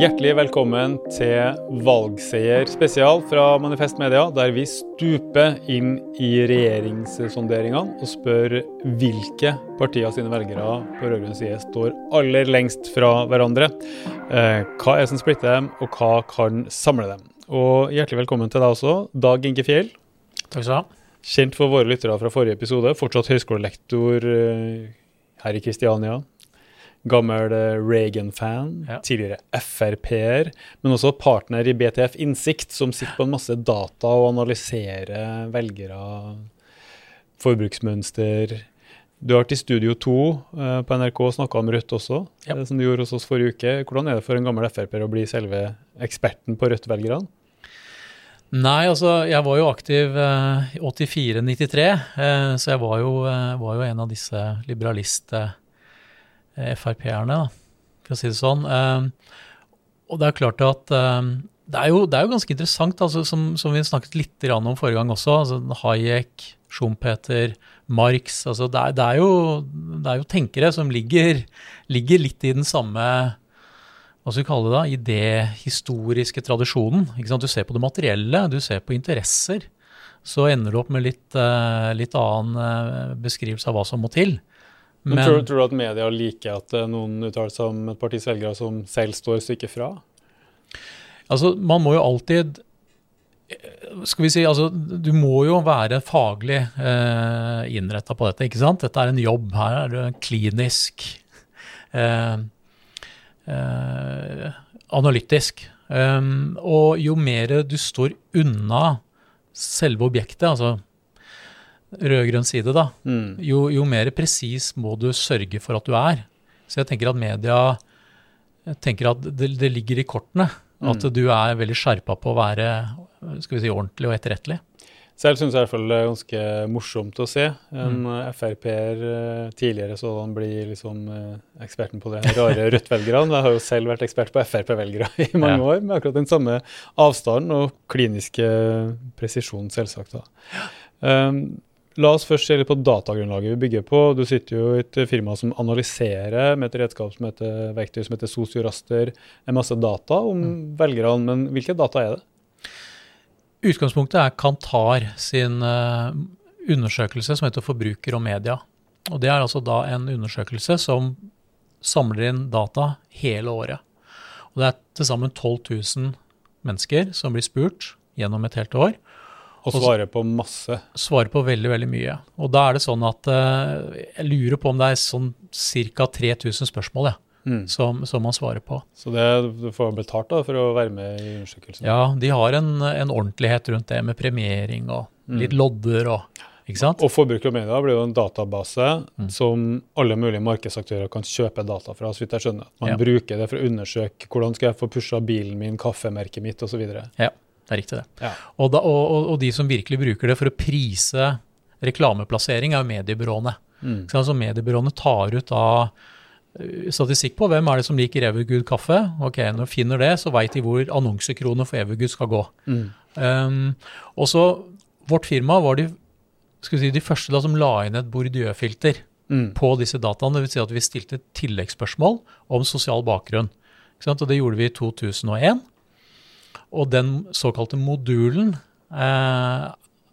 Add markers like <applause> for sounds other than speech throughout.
Hjertelig velkommen til valgseier spesial fra Manifest Media, der vi stuper inn i regjeringssonderingene og spør hvilke partier sine velgere på rød-grønn side står aller lengst fra hverandre. Eh, hva er det som splitter dem, og hva kan samle dem? Og Hjertelig velkommen til deg også, Dag Inge Fjell. Takk skal du ha. Kjent for våre lyttere fra forrige episode, fortsatt høyskolelektor eh, her i Kristiania. Gammel eh, Reagan-fan, Ja. tidligere Frp-er, men også partner i BTF Innsikt, som sitter på en masse data og analyserer velgere, forbruksmønster. Du har vært i Studio 2 eh, på NRK og snakka om Rødt også, Ja. eh, som du gjorde hos oss forrige uke. Hvordan er det for en gammel Frp-er å bli selve eksperten på Rødt-velgerne? Nei, altså, jeg var jo aktiv eh, i 84-93, eh, så jeg var jo, eh, var jo en av disse liberalist-Frp-erne, da, for å si det sånn. Eh, og det er klart at eh, det, er jo, det er jo ganske interessant, altså, som, som vi snakket litt om forrige gang også. altså Hayek, Schumpeter, Marx. altså Det er, det er, jo, det er jo tenkere som ligger, ligger litt i den samme hva skal vi kalle det da, idéhistoriske tradisjonen. Ikke sant? Du ser på det materielle, du ser på interesser. Så ender du opp med litt, eh, litt annen eh, beskrivelse av hva som må til. Men, Men, tror, tror du at media liker at eh, noen uttaler seg om et partis velgere som selv står stykket fra? altså, man må jo alltid eh, skal vi si, altså, Du må jo være faglig eh, innretta på dette. ikke sant? Dette er en jobb. Her er det klinisk, eh, eh, analytisk. Um, og jo mer du står unna selve objektet, altså rød-grønn side, da, Mm. jo, jo mer presis må du sørge for at du er. Så jeg tenker at media tenker at det, det ligger i kortene. At Mm. du er veldig skjerpa på å være skal vi si, ordentlig og etterrettelig. Selv syns jeg i hvert fall det er ganske morsomt å se en Mm. eh, Frp-er eh, tidligere så han blir liksom eh, eksperten på det rare Rødt-velgerne. Jeg har jo selv vært ekspert på Frp-velgere i mange Ja. år, med akkurat den samme avstanden og kliniske presisjon, selvsagt. da. Um, La oss først se litt på datagrunnlaget vi bygger på. Du sitter jo i et firma som analyserer med et redskap som heter, verktøy som heter Sosioraster, en masse data om velgerne. Men hvilke data er det? Utgangspunktet er Kantar sin eh, undersøkelse som heter Forbruker og media. Og Det er altså da en undersøkelse som samler inn data hele året. Og Det er til sammen 12 000 mennesker som blir spurt gjennom et helt år. Og svare på masse. Svarer på veldig veldig mye. Og da er det sånn at uh, jeg lurer på om det er sånn ca. 3000 spørsmål ja, Mm. som, som man svarer på. Så det, du får betalt da for å være med i undersøkelsen? Ja, de har en, en ordentlighet rundt det med premiering og litt lodder og Ikke sant? Og Forbruker og media blir jo en database Mm. som alle mulige markedsaktører kan kjøpe data fra. så vidt jeg skjønner. Man Ja. bruker det for å undersøke hvordan skal jeg få pusha bilen min, kaffemerket mitt osv. Ja, det er riktig, det. Ja. Og, da, og, og, de som virkelig bruker det for å prise reklameplassering, er jo mediebyråene. Mm. Så altså, mediebyråene tar ut da eh, statistikk på hvem er det som liker Evergood kaffe. Ok, Når de finner det, så veit de hvor annonsekroner for Evergood skal gå. Mm. Um, og så, Vårt firma var de, si, de første da som la inn et Bourdieu-filter Mm. på disse dataene. Vil si at vi stilte tilleggsspørsmål om sosial bakgrunn. Og det gjorde vi i 2001. Og den såkalte modulen eh,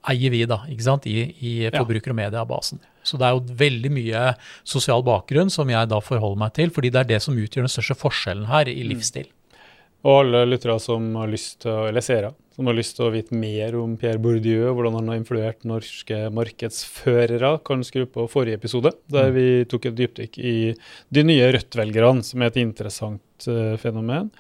eier vi da, ikke sant, i, i forbruker- og mediebasen. Så det er jo veldig mye sosial bakgrunn som jeg da forholder meg til, fordi det er det som utgjør den største forskjellen her i livsstil. Og alle lyttere som har lyst til eller seere, som har lyst til å vite mer om Pierre Bourdieu hvordan han har influert norske markedsførere, kan skru på forrige episode, der vi tok et dypdykk i de nye Rødt-velgerne, som er et interessant uh, fenomen.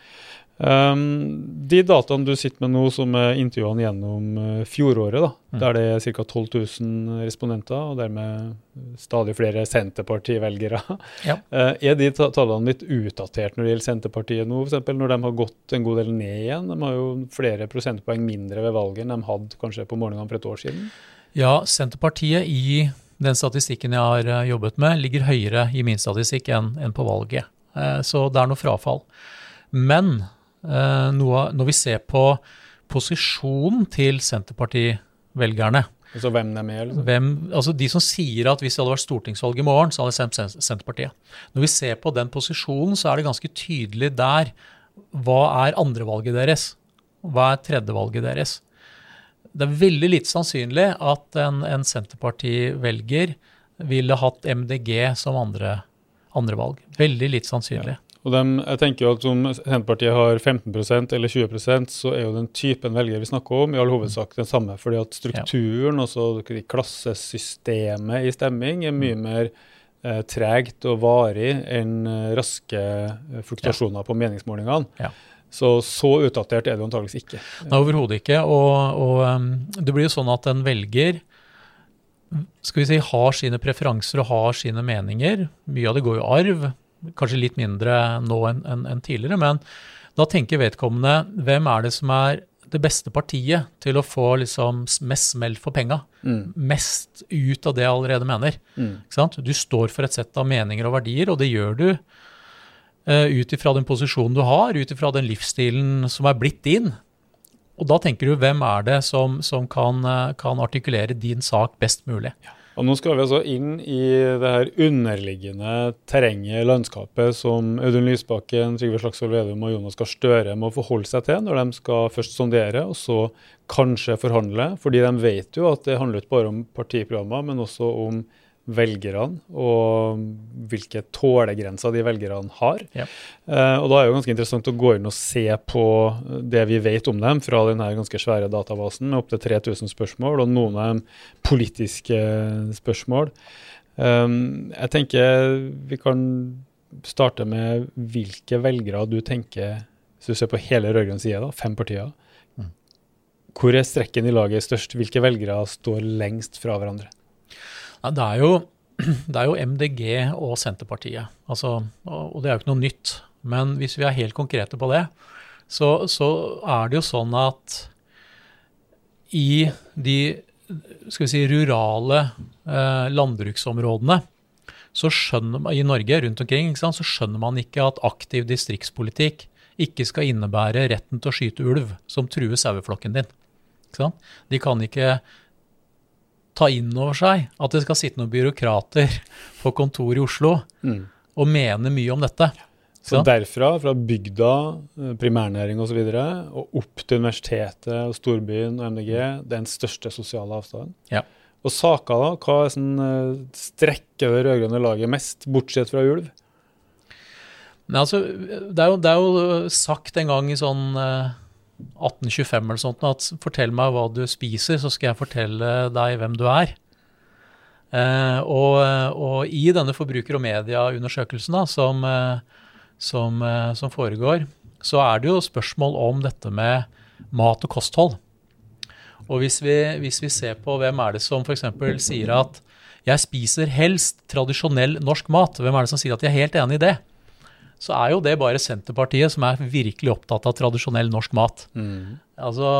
Um, de dataene du sitter med nå, som er intervjuene gjennom uh, fjoråret, da, Mm. der det er ca. 12 000 respondenter, og dermed stadig flere Senterparti-velgere, Ja. uh, <laughs> Er de tallene litt utdatert når det gjelder Senterpartiet nå, f.eks. når de har gått en god del ned igjen? De har jo flere prosentpoeng mindre ved valget enn de hadde kanskje på morgenen for et år siden. Ja, Senterpartiet i den statistikken jeg har eh, jobbet med, ligger høyere i min statistikk enn enn på valget. Uh, Så det er noe frafall. Men når vi ser på posisjonen til Senterparti-velgerne Altså hvem de er, liksom. hvem, altså De som sier at hvis det hadde vært stortingsvalg i morgen, så hadde jeg stemt Senterpartiet. Når vi ser på den posisjonen, så er det ganske tydelig der hva er andrevalget deres? Hva er tredjevalget deres? Det er veldig lite sannsynlig at en, en Senterparti-velger ville hatt MDG som andre, andre valg. Veldig lite sannsynlig. Ja. Og de, jeg tenker jo at Om Senterpartiet har 15% eller 20% så er jo den typen velger vi snakker om, i all hovedsak den samme. fordi at strukturen, ja. altså klassesystemet i stemming, er mye mm. mer eh, tregt og varig enn eh, raske fluktasjoner fluktuasjoner ja. på meningsmålingene. Ja. Så så utdatert er det antakeligvis ikke. Nei, Overhodet ikke. Og, og um, det blir jo sånn at en velger skal vi si, har sine preferanser og har sine meninger. Mye av det går jo arv, kanskje litt mindre nå enn en, en tidligere. Men da tenker vedkommende hvem er det som er det beste partiet til å få liksom mest smell for penga? Mm. Mest ut av det jeg allerede mener. Mm. Du står for et sett av meninger og verdier, og det gjør du uh, ut ifra den posisjonen du har, ut ifra den livsstilen som er blitt din. Og da tenker du hvem er det som, som kan, eh, kan, artikulere din sak best mulig. Ja. Og Nå skal vi altså inn i det her underliggende terrenget, landskapet, som Audun Lysbakken, Trygve Slagsvold Vedum og Jonas Gahr Støre må forholde seg til når de skal først sondere, og så kanskje forhandle. Fordi de vet jo at det handler ikke bare om partiprogrammer, men også om velgerne og hvilke tålegrenser de velgerne har. Ja. Uh, og Da er det jo ganske interessant å gå inn og se på det vi vet om dem fra denne ganske svære databasen med opptil 3000 spørsmål, og noen av dem politiske spørsmål. Um, jeg tenker vi kan starte med hvilke velgere du tenker, hvis du ser på hele rød-grønn side, da, fem partier. Mm. Hvor er strekken i laget størst? Hvilke velgere står lengst fra hverandre? Ja, det, er jo, <clears throat> det er jo MDG og Senterpartiet. Altså, og det er jo ikke noe nytt. Men hvis vi er helt konkrete på det, så, så er det jo sånn at i de skal vi si, rurale eh, landbruksområdene man, i Norge rundt omkring så skjønner man ikke at aktiv distriktspolitikk ikke skal innebære retten til å skyte ulv som truer saueflokken din. De kan ikke ta inn over seg at det skal sitte noen byråkrater på kontor i Oslo mm. og mene mye om dette. Så derfra, fra bygda, eh, primærnæring osv., og, så og opp til universitetet og storbyen og MDG, det er den største sosiale avstanden. Ja. Og saker, da? Hva er sånn, eh, strekker det rød-grønne laget mest, bortsett fra ulv? Nei, altså, det er, jo, det er jo sagt en gang i sånn uh, 1825 eller sånt, at fortell meg hva du spiser, så skal jeg fortelle deg hvem du er. Eh, og, og, i denne forbruker- og medieundersøkelsen som, eh, som, eh, som, foregår, så er det jo spørsmål om dette med mat og kosthold. Og hvis vi, hvis vi ser på hvem er det som f.eks. sier at jeg spiser helst tradisjonell norsk mat, hvem er det som sier at de er helt enig i det? Så er jo det bare Senterpartiet som er virkelig opptatt av tradisjonell norsk mat. Mm. Altså,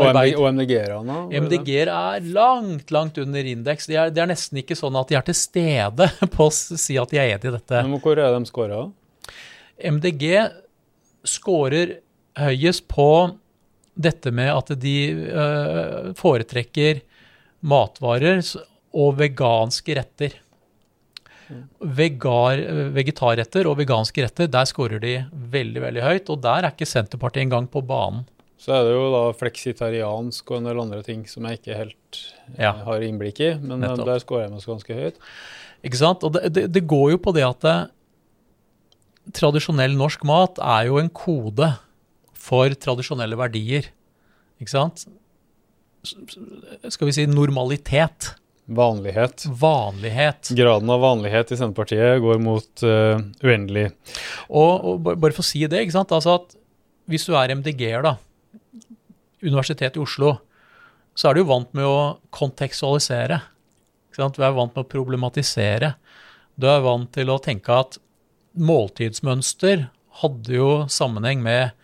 arbeid, og MDG-erne? MDG-er er langt, langt under indeks. Det er, de er, nesten ikke sånn at de er til stede <laughs> på å si at de er enig i dette. Men Hvor er de scora? MDG scorer høyest på dette med at de øh, foretrekker matvarer og veganske retter. Vegar, vegetarretter og veganske retter, der skårer de veldig veldig høyt. Og der er ikke Senterpartiet engang på banen. Så er det jo da fleksitariansk og en del andre ting som jeg ikke helt ja. har innblikk i. Men eh, Nettopp. der skårer jeg meg ganske høyt. Ikke sant. Og det, det, det går jo på det at det, tradisjonell norsk mat er jo en kode for tradisjonelle verdier. Ikke sant? Skal vi si normalitet. Vanlighet. Vanlighet. Graden av vanlighet i Senterpartiet går mot uh, uendelig. Og, og, bare for å si det, ikke sant? Altså at hvis du er MDG-er, da, Universitetet i Oslo, så er du jo vant med å kontekstualisere. Ikke sant? Du er vant med å problematisere. Du er vant til å tenke at måltidsmønster hadde jo sammenheng med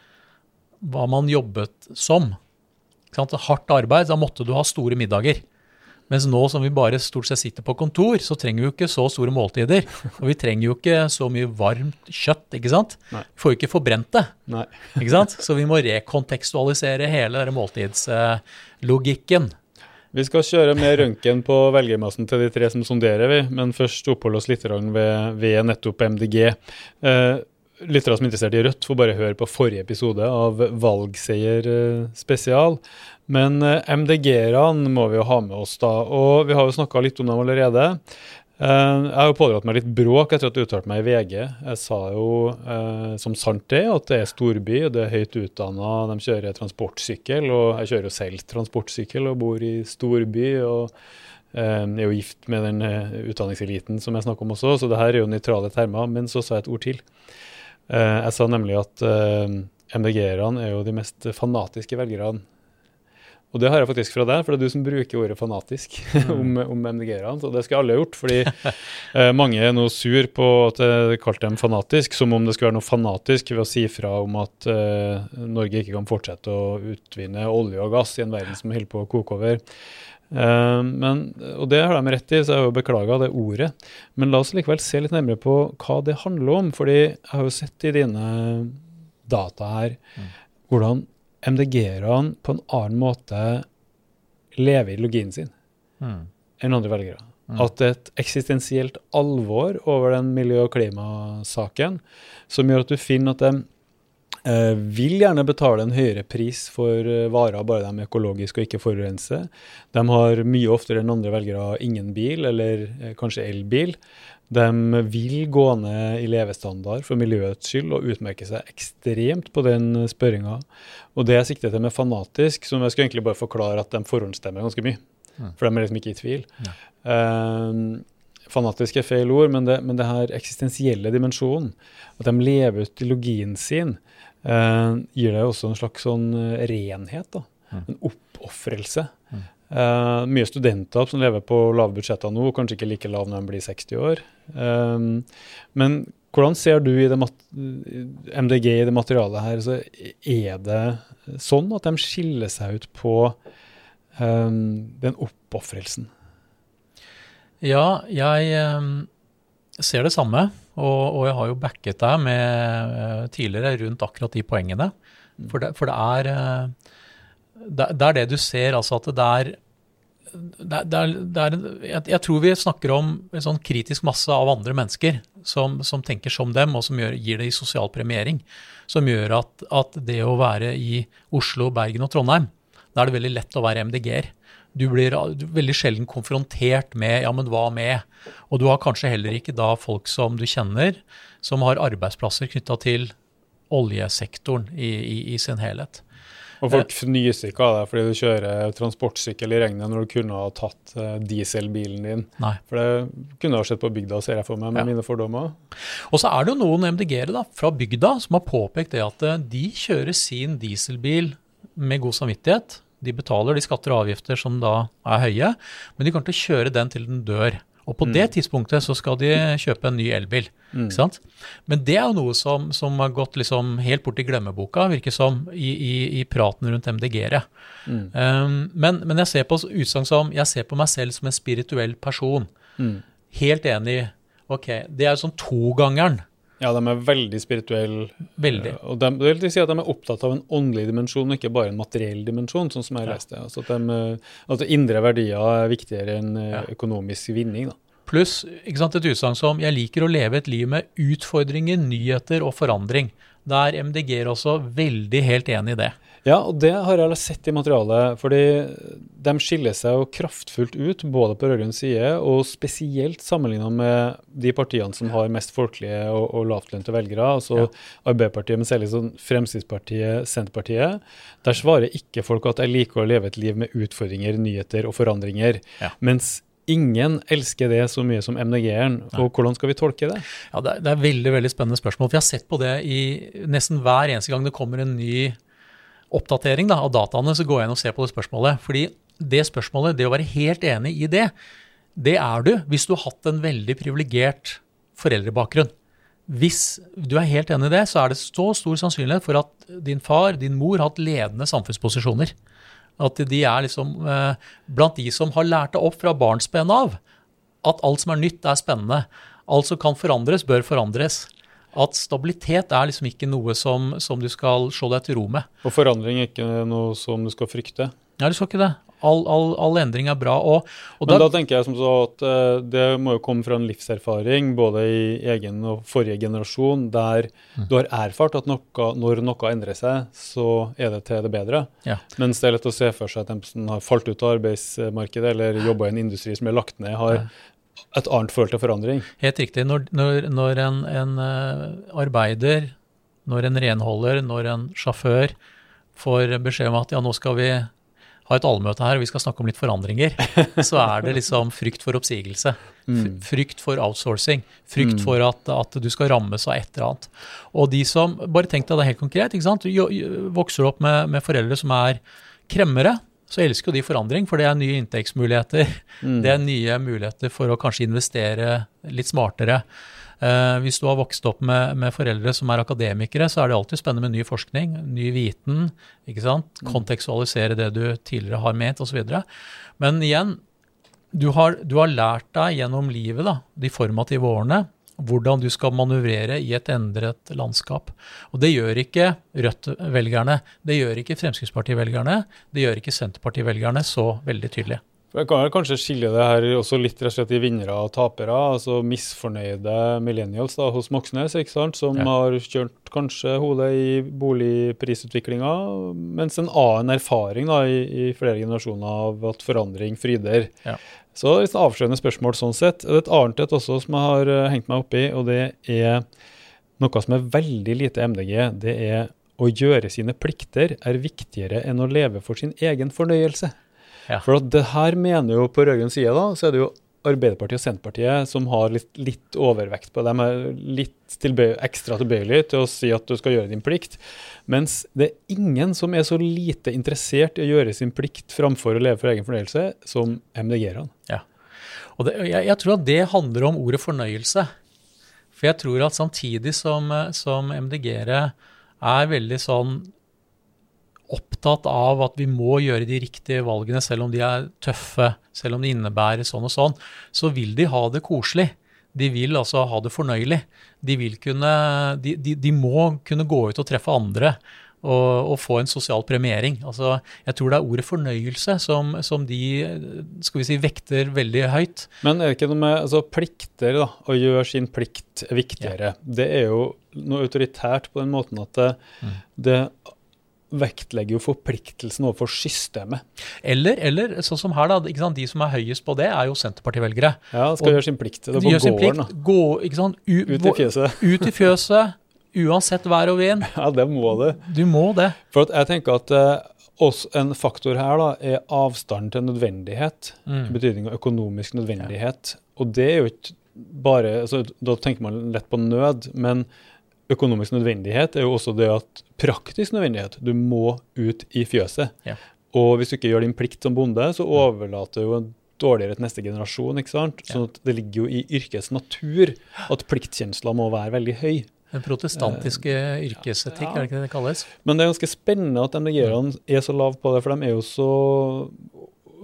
hva man jobbet som. Ikke sant? Hardt arbeid, da måtte du ha store middager. Mens nå som vi bare stort sett sitter på kontor, så trenger vi jo ikke så store måltider. Og vi trenger jo ikke så mye varmt kjøtt, ikke sant. Nei. Vi får jo ikke forbrent det. Nei. ikke sant? Så vi må rekontekstualisere hele denne måltidslogikken. Vi skal kjøre mer røntgen på velgermassen til de tre som sonderer, vi. Men først oppholde oss litt ved, ved nettopp MDG. Eh, lyttere som er interessert i Rødt, får bare høre på forrige episode av Valgseier eh, spesial. Men eh, MDG-erne må vi jo ha med oss, da. Og vi har jo snakka litt om dem allerede. Eh, jeg har jo pådratt meg litt bråk etter at jeg uttalte meg i VG. Jeg sa jo som sant det, at det er storby, og det er høyt utdanna, de kjører transportsykkel. Og jeg kjører jo selv transportsykkel og bor i storby. og jeg er jo gift med den utdanningseliten som jeg snakker om også, så det her er jo nøytrale termer. Men så sa jeg et ord til. Eh, jeg sa nemlig at eh, MDG-erne er jo de mest fanatiske velgerne. Og det har jeg faktisk fra deg, for det er du som bruker ordet fanatisk <laughs> mm. om, om MDG-erne. Så det skulle alle gjort, fordi eh, mange er nå sur på at jeg kalte dem fanatisk, som om det skulle være noe fanatisk ved å si fra om at eh, Norge ikke kan fortsette å utvinne olje og gass i en verden som holder på å koke over. Uh, men, og det har de rett i, så jeg har jo beklaga det ordet. Men la oss likevel se litt nærmere på hva det handler om. fordi jeg har jo sett i dine data her mm. hvordan MDG-erne på en annen måte lever ideologien sin mm. enn andre velgere. Mm. At det er et eksistensielt alvor over den miljø- og klimasaken som gjør at du finner at de vil gjerne betale en høyere pris for uh, varer bare de er økologiske og ikke forurenser. De har mye oftere enn andre velgere ingen bil, eller uh, kanskje elbil. De vil gå ned i levestandard for miljøets skyld og utmerke seg ekstremt på den spørringa. Og det jeg sikter til med fanatisk, som jeg skal egentlig bare forklare at de forhåndsstemmer ganske mye. For de er liksom ikke i tvil. Ja. fanatisk er feil ord, men det, men det her eksistensielle dimensjonen, at de lever ut ideologien sin, uh, gir det også en slags sånn eh, renhet. da, mm. En oppofrelse. Mm. Uh, mye studenter som lever på lave budsjetter nå, kanskje ikke like lave når de blir 60 år. Um, men hvordan ser du i det MDG i det materialet her? Så er det sånn at de skiller seg ut på um, den oppofrelsen? Ja, jeg um, ser det samme. Og, og, jeg har jo backet deg med uh, tidligere rundt akkurat de poengene. For det, for det er uh, det, det, er det du ser, altså at det er det, det er, er jeg, jeg, tror vi snakker om en sånn kritisk masse av andre mennesker som, som tenker som dem, og som gjør, gir det i sosial premiering. Som gjør at, at, det å være i Oslo, Bergen og Trondheim, da er det veldig lett å være MDG-er. Du blir veldig sjelden konfrontert med ja, men hva med? Og du har kanskje heller ikke da folk som du kjenner, som har arbeidsplasser knytta til oljesektoren i, i, i, sin helhet. Og folk fnyser ikke av deg fordi du kjører transportsykkel i regnet når du kunne ha tatt uh, dieselbilen din. Nei. For det kunne ha skjedd på bygda, ser jeg for meg, med ja. mine fordommer. Og så er det jo noen MDG-ere fra bygda som har påpekt det at uh, de kjører sin dieselbil med god samvittighet de betaler de skatter og avgifter som da er høye, men de kommer til å kjøre den til den dør. Og på mm. det tidspunktet så skal de kjøpe en ny elbil. Mm. ikke sant? Men det er jo noe som, som har gått liksom helt bort i glemmeboka, virker som, i, i, i praten rundt MDG-ere. Mm. Um, men, men, jeg ser på utsagn som Jeg ser på meg selv som en spirituell person. Mm. Helt enig. Ok, Det er jo sånn togangeren ja, de er veldig spirituelle. Veldig. Og de, det vil si at de er opptatt av en åndelig dimensjon, og ikke bare en materiell dimensjon, sånn som jeg ja. leste. Altså at, de, at indre verdier er viktigere enn eh, ja. økonomisk vinning. da. Pluss et utsagn som 'jeg liker å leve et liv med utfordringer, nyheter og forandring'. Da er MDG-er også veldig helt enig i det. Ja, og det har jeg sett i materialet. fordi de skiller seg jo kraftfullt ut, både på rød-grønn side og spesielt sammenligna med de partiene som har mest folkelige og, og lavtlønte velgere, altså ja. Arbeiderpartiet, men særlig sånn Fremskrittspartiet, Senterpartiet. Der svarer ikke folk at jeg liker å leve et liv med utfordringer, nyheter og forandringer. Ja. Mens Ingen elsker det så mye som MDG-eren. og Hvordan skal vi tolke det? Ja, det er, det er veldig veldig spennende spørsmål. Vi har sett på det i nesten hver eneste gang det kommer en ny oppdatering da, av dataene, så går jeg inn og ser på det spørsmålet. Fordi det spørsmålet, det å være helt enig i det, det er du hvis du har hatt en veldig privilegert foreldrebakgrunn. Hvis du er helt enig i det, så er det så stor sannsynlighet for at din far, din mor, har hatt ledende samfunnsposisjoner. At de er liksom eh, blant de som har lært deg opp fra barnsben av at alt som er nytt, er spennende. Alt som kan forandres, bør forandres at stabilitet er liksom ikke noe som, som, du skal slå deg til ro med. Og forandring er ikke noe som du skal frykte? Nei, du skal ikke det. All, all, all endring er bra. Og, og Men da, tenker jeg som så at uh, det må jo komme fra en livserfaring, både i egen og forrige generasjon, der mm. du har erfart at noe, når noe endrer seg, så er det til det bedre. Ja. Mens det er lett å se for seg at de som har falt ut av arbeidsmarkedet eller jobba i en industri som er lagt ned, har ja. Et annet forhold til forandring. Helt riktig. Når, når, når en, en uh, arbeider, når en renholder, når en sjåfør får beskjed om at ja, nå skal vi ha et allmøte her og vi skal snakke om litt forandringer, <laughs> så er det liksom frykt for oppsigelse. Mm. Frykt for outsourcing. Frykt mm. for at, at, du skal rammes av et eller annet. Og de som Bare tenk deg det helt konkret. ikke sant? Du vokser opp med, med foreldre som er kremmere så elsker jo de forandring, for det er nye inntektsmuligheter. Mm. Det er nye muligheter for å kanskje investere litt smartere. Eh, hvis du har vokst opp med, med, foreldre som er akademikere, så er det alltid spennende med ny forskning, ny viten. ikke sant? Mm. Kontekstualisere det du tidligere har ment, osv. Men igjen, du har, du har, lært deg gjennom livet, da, de formative årene, hvordan du skal manøvrere i et endret landskap. Og det gjør ikke Rødt-velgerne, det gjør ikke Fremskrittsparti-velgerne, det gjør ikke Senterparti-velgerne så veldig tydelig. Jeg kan kanskje skille det her også litt rett og slett i vinnere og tapere. altså Misfornøyde millennials da, hos Moxnes, ikke sant, som ja. har kjørt kanskje hodet i boligprisutviklinga, mens en annen erfaring da, i, i, flere generasjoner av at forandring fryder. Ja. Så et avslørende spørsmål sånn sett. Det er et annet et også som jeg har uh, hengt meg opp i, og det er noe som er veldig lite MDG. Det er å gjøre sine plikter er viktigere enn å leve for sin egen fornøyelse. Ja. For at det her mener jo på rød-grønn side, da, så er det jo Arbeiderpartiet og Senterpartiet som har litt, litt overvekt på det. De er litt tilbøy, ekstra tilbøyelige til å si at du skal gjøre din plikt. Mens det er ingen som er så lite interessert i å gjøre sin plikt framfor å leve for egen fornøyelse, som MDG-erne. Ja. Og det, jeg, jeg, tror at det handler om ordet fornøyelse. For jeg tror at samtidig som, som MDG-ere er veldig sånn opptatt av at vi må gjøre de riktige valgene, selv om de er tøffe, selv om de innebærer sånn og sånn, så vil de ha det koselig. De vil altså ha det fornøyelig. De, kunne, de, de, de må kunne gå ut og treffe andre og, og, få en sosial premiering. Altså, jeg tror det er ordet fornøyelse som, som, de skal vi si, vekter veldig høyt. Men er det ikke noe med altså, plikter, da, å gjøre sin plikt viktigere? Ja. Det er jo noe autoritært på den måten at det, mm. det vektlegger jo forpliktelsen overfor systemet. Eller, eller sånn som her, da, de som er høyest på det, er jo Senterparti-velgere. Ja, skal og, gjøre sin plikt. Det på gården, da. Gå, U, ut i fjøset. <laughs> Ut i fjøset, uansett vær og vind. Ja, det må det. Du må det. For jeg tenker at uh, en faktor her da, er avstanden til nødvendighet. Mm. Betydning av økonomisk nødvendighet. Ja. Og det er jo ikke bare altså, Da tenker man lett på nød, men økonomisk nødvendighet er jo også det at praktisk nødvendighet. Du må ut i fjøset. Ja. Og hvis du ikke gjør din plikt som bonde, så overlater jo dårligere til neste generasjon. ikke sant? Sånn at det ligger jo i yrkets natur at pliktkjensla må være veldig høy. Den protestantiske uh, yrkesetikk, ja. er det ikke det det kalles? Men det er ganske spennende at MDG-erne er så lave på det, for de er jo så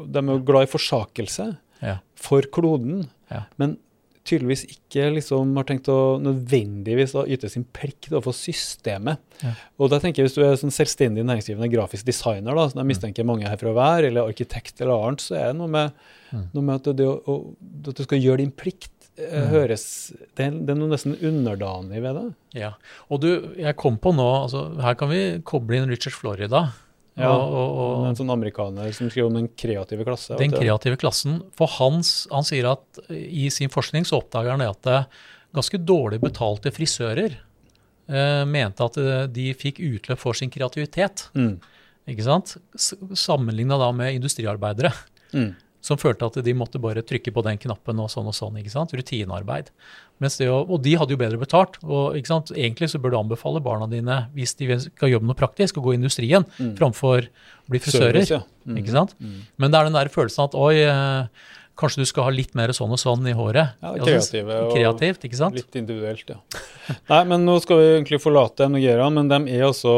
De er jo glad i forsakelse ja. for kloden. Ja. Men tydeligvis ikke liksom har tenkt å nødvendigvis å yte sin plikt overfor systemet. Ja. Og da tenker jeg Hvis du er sånn selvstendig næringsdrivende grafisk designer, da, som jeg mistenker mange herfra å være, eller arkitekt eller annet, så er det noe med, mm. noe med at, det, å, at, du skal gjøre din plikt. Eh, mm. høres, det er, det er, noe nesten underdanig ved det. Ja, og du, jeg kom på nå, altså Her kan vi koble inn Richard Florida. Ja, og, og, og, en sånn amerikaner som skriver om den kreative klasse. Den kreative klassen. For hans, han sier at i sin forskning så oppdager han at ganske dårlig betalte frisører eh, mente at eh, de fikk utløp for sin kreativitet. Mm. Ikke sant? Sammenligna da med industriarbeidere. Mm som følte at de måtte bare trykke på den knappen og sånn og sånn. ikke sant? Rutinearbeid. Det, og de hadde jo bedre betalt. og ikke sant? Egentlig så bør du anbefale barna dine, hvis de skal jobbe noe praktisk, å gå i industrien mm. framfor å bli frisører. Service, ja. mm. ikke sant? Mm. Men det er den der følelsen at oi, eh, kanskje du skal ha litt mer sånn og sånn i håret. Ja, kreative altså, kreativt, ikke sant? Litt individuelt, ja. <laughs> Nei, men nå skal vi egentlig forlate MDG-ene, men de er altså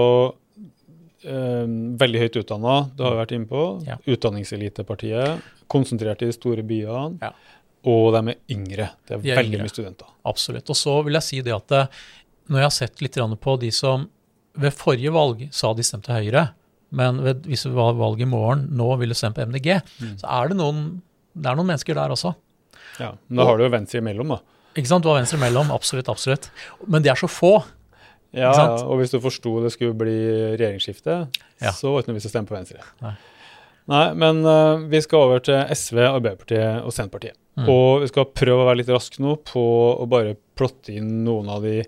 eh, veldig høyt utdanna, det har vi vært inne på. Ja. Utdanningselitepartiet konsentrert i de store byene. Ja. Og de er yngre. Det er de er veldig yngre. mye studenter. Absolutt. Og så vil jeg si det at eh, når jeg har sett litt på de som ved forrige valg sa de stemte Høyre, Men ved, hvis det var valg i morgen nå ville stemt på MDG, Mm. så er det noen, det er noen mennesker der også. Ja, Men da har du jo venstre imellom, da. Ikke sant? Du har venstre imellom, absolutt, absolutt. Men de er så få. Ja, og hvis du forsto det skulle bli regjeringsskifte, Ja. så var det ikke noe vits å stemme på Venstre. Nei. Nei, men uh, vi skal over til SV, Arbeiderpartiet og Senterpartiet. Mm. Og vi skal prøve å være litt raske nå på å bare plotte inn noen av de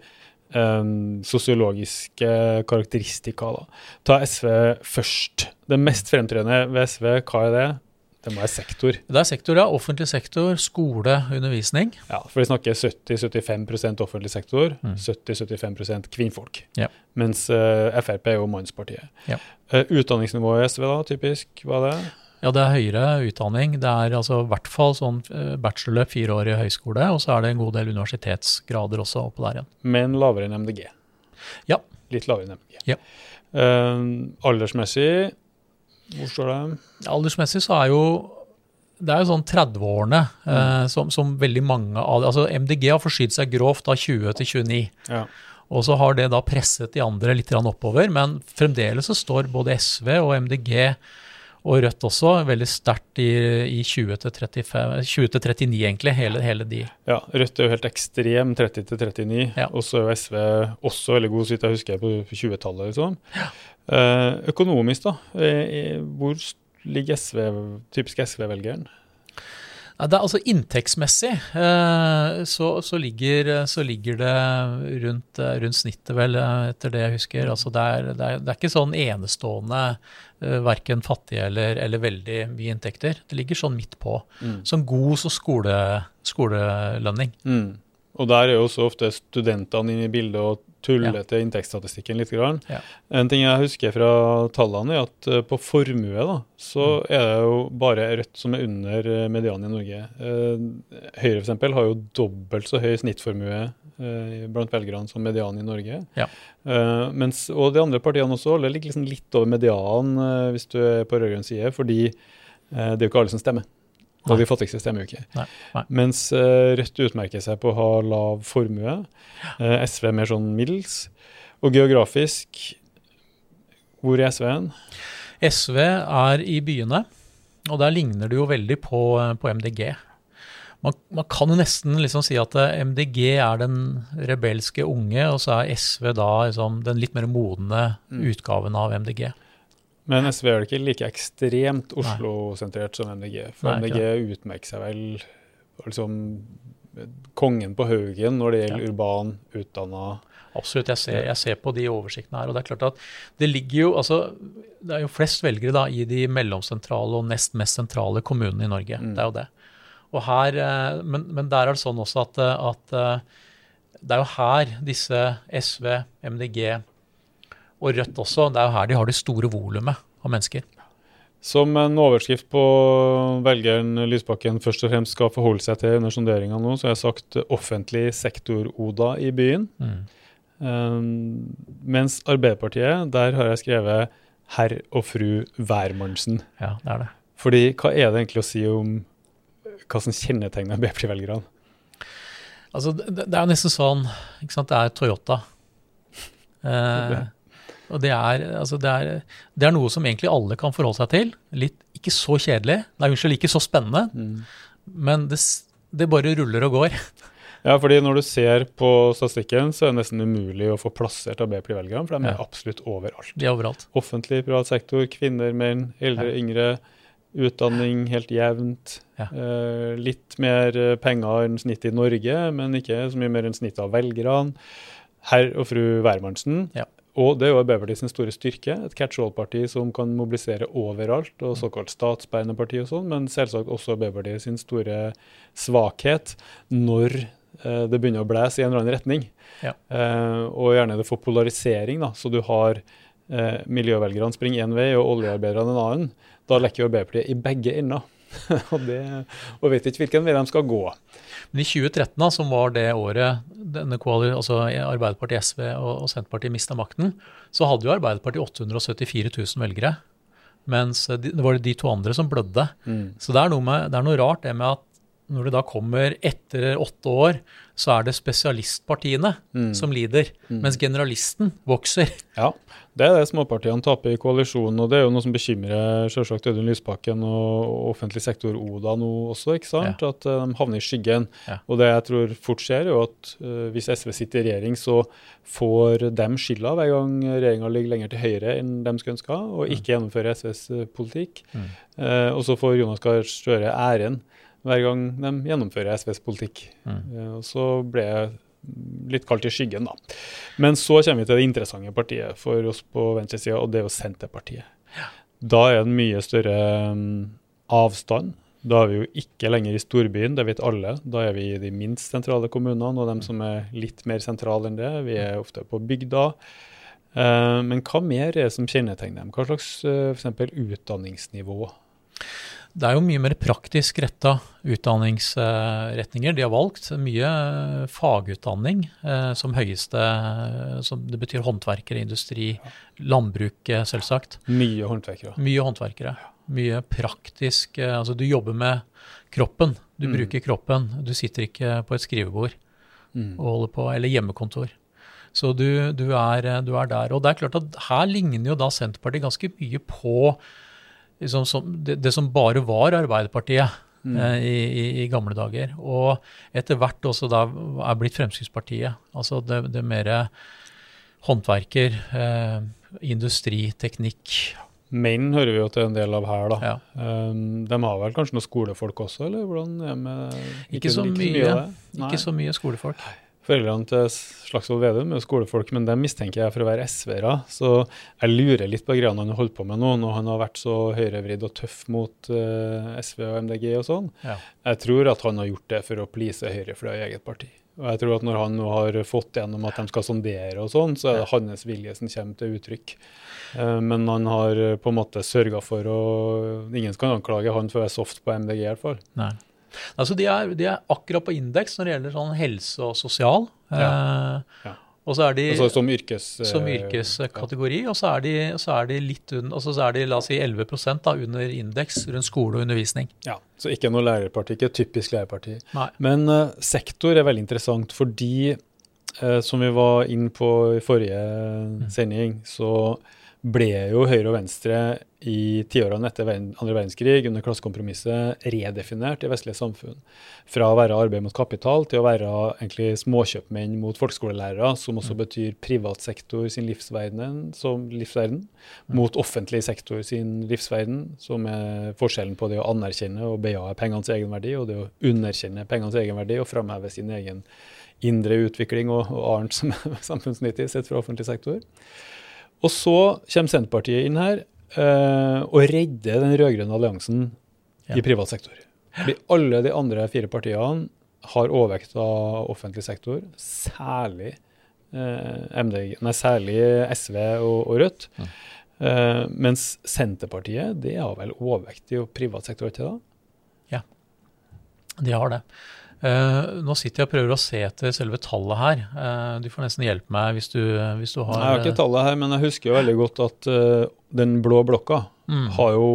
um, sosiologiske karakteristika. Da. Ta SV først. Det mest fremtredende ved SV, hva er det? Det må være sektor. Det er sektor, ja. Offentlig sektor, skole, undervisning. Ja, for vi snakker 70-75% offentlig sektor, Mm. 70-75 kvinnfolk. Ja. Mens uh, Frp er jo mannspartiet. Ja. Uh, utdanningsnivået i SV, da, typisk, hva er det? Ja, det er høyere utdanning. Det er altså i hvert fall sånn bachelor, fireårig fire år i høyskole, og så er det en god del universitetsgrader også oppå der igjen. Men lavere enn MDG. Ja. Litt lavere enn MDG. Ja. Uh, aldersmessig, hvor står det? Aldersmessig så er jo det er jo sånn 30-årene eh, som, som veldig mange av Altså MDG har forsynt seg grovt av 20 til 29. Ja. Og så har det da presset de andre litt oppover, men fremdeles så står både SV og MDG og Rødt også veldig sterkt i, i 20 til 35, 20 til 39 egentlig, hele, hele de. ja. Rødt er jo helt ekstrem, 30-39, Ja. Og så er SV også veldig god, så vidt jeg husker, på 20-tallet. Liksom. Eh, økonomisk, da. Eh, hvor ligger SV, typisk SV-velgeren? Det er altså Inntektsmessig eh, så, så, ligger, så ligger det rundt, eh, rundt snittet, vel, eh, etter det jeg husker. Altså det, er, det, er, det er ikke sånn enestående verken fattige eller, eller veldig mye inntekter. Det ligger sånn midt på. Sånn god så skole, skolelønning. Mm. Og der er jo også ofte studentene inne i bildet og tuller til inntektsstatistikken litt. Grann. Ja. En ting jeg husker fra tallene, er at eh, på formue da, så Mm. er det jo bare Rødt som er under eh, medianen i Norge. Eh, Høyre eksempel har jo dobbelt så høy snittformue blant velgerne som medianen i Norge. Ja. Mens, og de andre partiene også ligger liksom litt over medianen hvis du er på rød-grønn side, fordi det er jo ikke alle som stemmer. Nei. de fattigste stemmer jo ikke. Nei, nei. Mens uh, Rødt utmerker seg på å ha lav formue. Uh, SV er mer sånn middels. Og geografisk, hvor er SV hen? SV er i byene, og der ligner det jo veldig på, på MDG. Man, man kan jo nesten liksom si at eh, MDG er den rebelske unge, og så er SV da liksom den litt mer modne Mm. utgaven av MDG. Men SV er ikke like ekstremt Oslo-sentrert som MDG. For Nei, MDG utmerker seg vel liksom kongen på haugen når det gjelder urban, utdanna Absolutt, jeg ser, jeg ser på de oversiktene her. og Det er klart at det ligger jo, altså, det er jo flest velgere da i de mellomsentrale og nest mest sentrale kommunene i Norge. Mm. Det er jo det. Og her, eh, men, men der er det sånn også at, eh, at eh, det er jo her disse SV, MDG og Rødt også, det er jo her de har det store volumet av mennesker. Som en overskrift på velgeren Lysbakken først og fremst skal forholde seg til under sonderinga nå, så har jeg sagt offentlig sektor-ODA i byen. Mm. Um, mens Arbeiderpartiet, der har jeg skrevet herr og fru Værmannsen. Ja, det er det. Fordi hva er det egentlig å si om hva som kjennetegner Arbeiderparti-velgerne? Altså, det, det er jo nesten sånn, ikke sant, det er Toyota. <laughs> Eh, og det er, altså det, er, det er noe som egentlig alle kan forholde seg til. Litt, ikke så kjedelig, nei, unnskyld, ikke så spennende, men det, det bare ruller og går. <laughs> Ja, fordi når du ser på statistikken, så er det nesten umulig å få plassert ABP-velgerne, for de er Ja. absolutt overalt. De er overalt. Offentlig, privat sektor, kvinner, menn, eldre, Ja. yngre. Utdanning helt jevnt. Ja. Eh, litt mer eh, penger enn snittet i Norge, men ikke så mye mer enn snittet av velgerne. Herr og fru Wermansen Ja. Og det er jo Arbeiderpartiets sin store styrke. Et catch-all-parti som kan mobilisere overalt, og såkalt statsbærende parti og sånn, men selvsagt også Arbeiderpartiet sin store svakhet når eh, det begynner å blæse i en eller annen retning. Ja. Eh, og gjerne det får polarisering, da, så du har eh, miljøvelgerne springer én vei og oljearbeiderne en annen. Da lekker jo Arbeiderpartiet i begge ender. <laughs> og, det, og vet ikke hvilken vei de skal gå. Men i 2013, da, som var det året koali- altså Arbeiderpartiet, SV og, og Senterpartiet mista makten, så hadde jo Arbeiderpartiet 874 000 velgere. Mens de, det var de to andre som blødde. Mm. Så det er, med, det er noe rart det med at når det da kommer etter åtte år, så er det spesialistpartiene Mm. som lider, mens generalisten vokser. Ja, det er det småpartiene taper i koalisjonen, og det er jo noe som bekymrer selvsagt Audun Lysbakken og offentlig sektor Oda nå også, ikke sant? At eh, de havner i skyggen. Ja. Og det jeg tror fort skjer, er jo at eh, hvis SV sitter i regjering, så får dem skylda hver gang regjeringa ligger lenger til høyre enn de skulle ønska, og ikke gjennomfører SVs eh, politikk. Mm. Eh, og så får Jonas Gahr Støre æren hver gang de gjennomfører SVs politikk. Mm. Eh, og så ble jeg litt kaldt i skyggen, da. Men så kommer vi til det interessante partiet for oss på venstresida, og det er jo Senterpartiet. Da er det en mye større mm, avstand. Da er vi jo ikke lenger i storbyen, det vet alle. Da er vi i de minst sentrale kommunene, og dem som er litt mer sentrale enn det. Vi er ofte på bygda. Eh, men hva mer er det som kjennetegner dem? Hva slags f.eks. for eksempel utdanningsnivå? Det er jo mye mer praktisk retta utdanningsretninger de har valgt. Mye fagutdanning eh, som høyeste eh, som Det betyr håndverkere, industri, landbruk, eh, selvsagt. Mye håndverkere. Mye håndverkere. Mye praktisk Altså, du jobber med kroppen. Du Mm. bruker kroppen. Du sitter ikke på et skrivebord Mm. og holder på, eller hjemmekontor. Så du, du, er, du er der. Og det er klart at her ligner jo da Senterpartiet ganske mye på liksom, som, det, det som bare var Arbeiderpartiet Mm. eh, i, i, i gamle dager. Og etter hvert også da er blitt Fremskrittspartiet. Altså det, det mer håndverker, eh, industri, teknikk. Menn hører vi jo til en del av her, da. Ja. Um, de har vel kanskje noen skolefolk også, eller hvordan er det med Ikke så mye, mye. Nei. Ikke så mye skolefolk. Foreldrene til Slagsvold Vedum er skolefolk, men dem mistenker jeg for å være SV-ere. Så jeg lurer litt på greiene han har holdt på med nå, når han har vært så høyrevridd og tøff mot uh, SV og MDG og sånn. Ja. Jeg tror at han har gjort det for å please høyrefløya i eget parti. Og jeg tror at når han nå har fått gjennom at de skal sondere og sånn, så er det hans vilje som kommer til uttrykk. Eh, Men han har eh, på en måte sørga for å Ingen kan anklage han for å være soft på MDG, i hvert fall. Nei. Altså de, er, de er akkurat på indeks når det gjelder sånn helse og sosial. Ja. Eh, Ja. Og så er de Altså som yrkes... eh, som yrkeskategori, og så er de, så er de litt under, altså så er de la oss si 11 da, under indeks rundt skole og undervisning. Ja, Så ikke noe lærerparti, ikke typisk lærerparti. Nei. Men uh, sektor er veldig interessant fordi, uh, som vi var inn på i forrige sending, så ble jo høyre og venstre i tiårene etter andre verdenskrig under klassekompromisset redefinert i vestlige samfunn. Fra å være arbeid mot kapital til å være egentlig småkjøpmenn mot folkeskolelærere, som også betyr privat sektor sin livsverden, som livsverden, mot offentlig sektor sin livsverden, som er forskjellen på det å anerkjenne og bejae pengenes egenverdi, og det å underkjenne pengenes egenverdi og framheve sin egen indre utvikling og, og annet som <laughs> er samfunnsnyttig sett fra offentlig sektor. Og så kommer Senterpartiet inn her eh, og redder den rød-grønne alliansen Ja. i privat sektor. Fordi alle de andre fire partiene har overvekt av offentlig sektor, særlig, eh, MDG, nei, særlig SV og, og Rødt. Ja. Eh, mens Senterpartiet det har vel overvekt i privat sektor, da? Ja, De har det. Eh, nå sitter jeg og prøver å se etter selve tallet her. Uh, du får nesten hjelpe meg hvis du, hvis du har Jeg har ikke tallet her, men jeg husker jo veldig godt at uh, den blå blokka Mm. har jo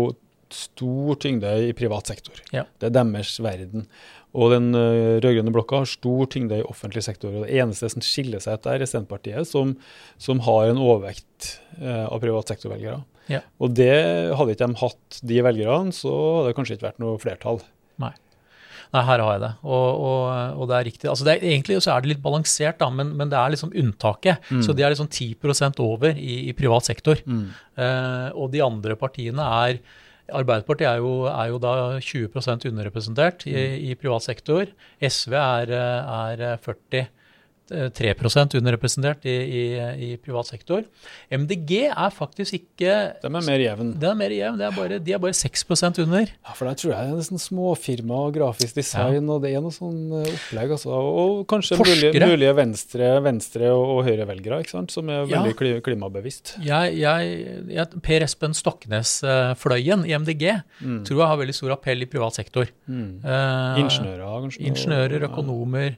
stor tyngde i privat sektor. Ja. Det er deres verden. Og den uh, rød-grønne blokka har stor tyngde i offentlig sektor. og Det eneste som skiller seg ut der, er Senterpartiet, som, som har en overvekt av privat sektor-velgere. Ja. Og det hadde ikke de hatt, de velgerne, så hadde det kanskje ikke vært noe flertall. Nei, her har jeg det. Og, og, og det er riktig. Altså det er, egentlig så er det litt balansert, da, men, men det er liksom unntaket. Mm. Så de er liksom 10 over i, i privat sektor. Eh, og de andre partiene er Arbeiderpartiet er jo, er jo da 20 underrepresentert i, i privat sektor. SV er, eh, er 40 3 underrepresentert i, i, i privat sektor. MDG er faktisk ikke De er mer jevn. Den er mer jevn. det er bare- De er bare 6% under. Ja, for der tror jeg det er sånn småfirma og grafisk design, og det er noe sånn eh, opplegg. Altså. Og kanskje mulige, Forskere. mulige venstre, venstre og, og høyrevelgere, ikke sant? som er veldig ja. klimabevisst. Jeg, jeg, jeg, per Espen Stoknes-fløyen i MDG Mm. tror jeg har veldig stor appell i privat sektor. Mm. Eh, Ingeniører, kanskje? Ingeniører, Ja.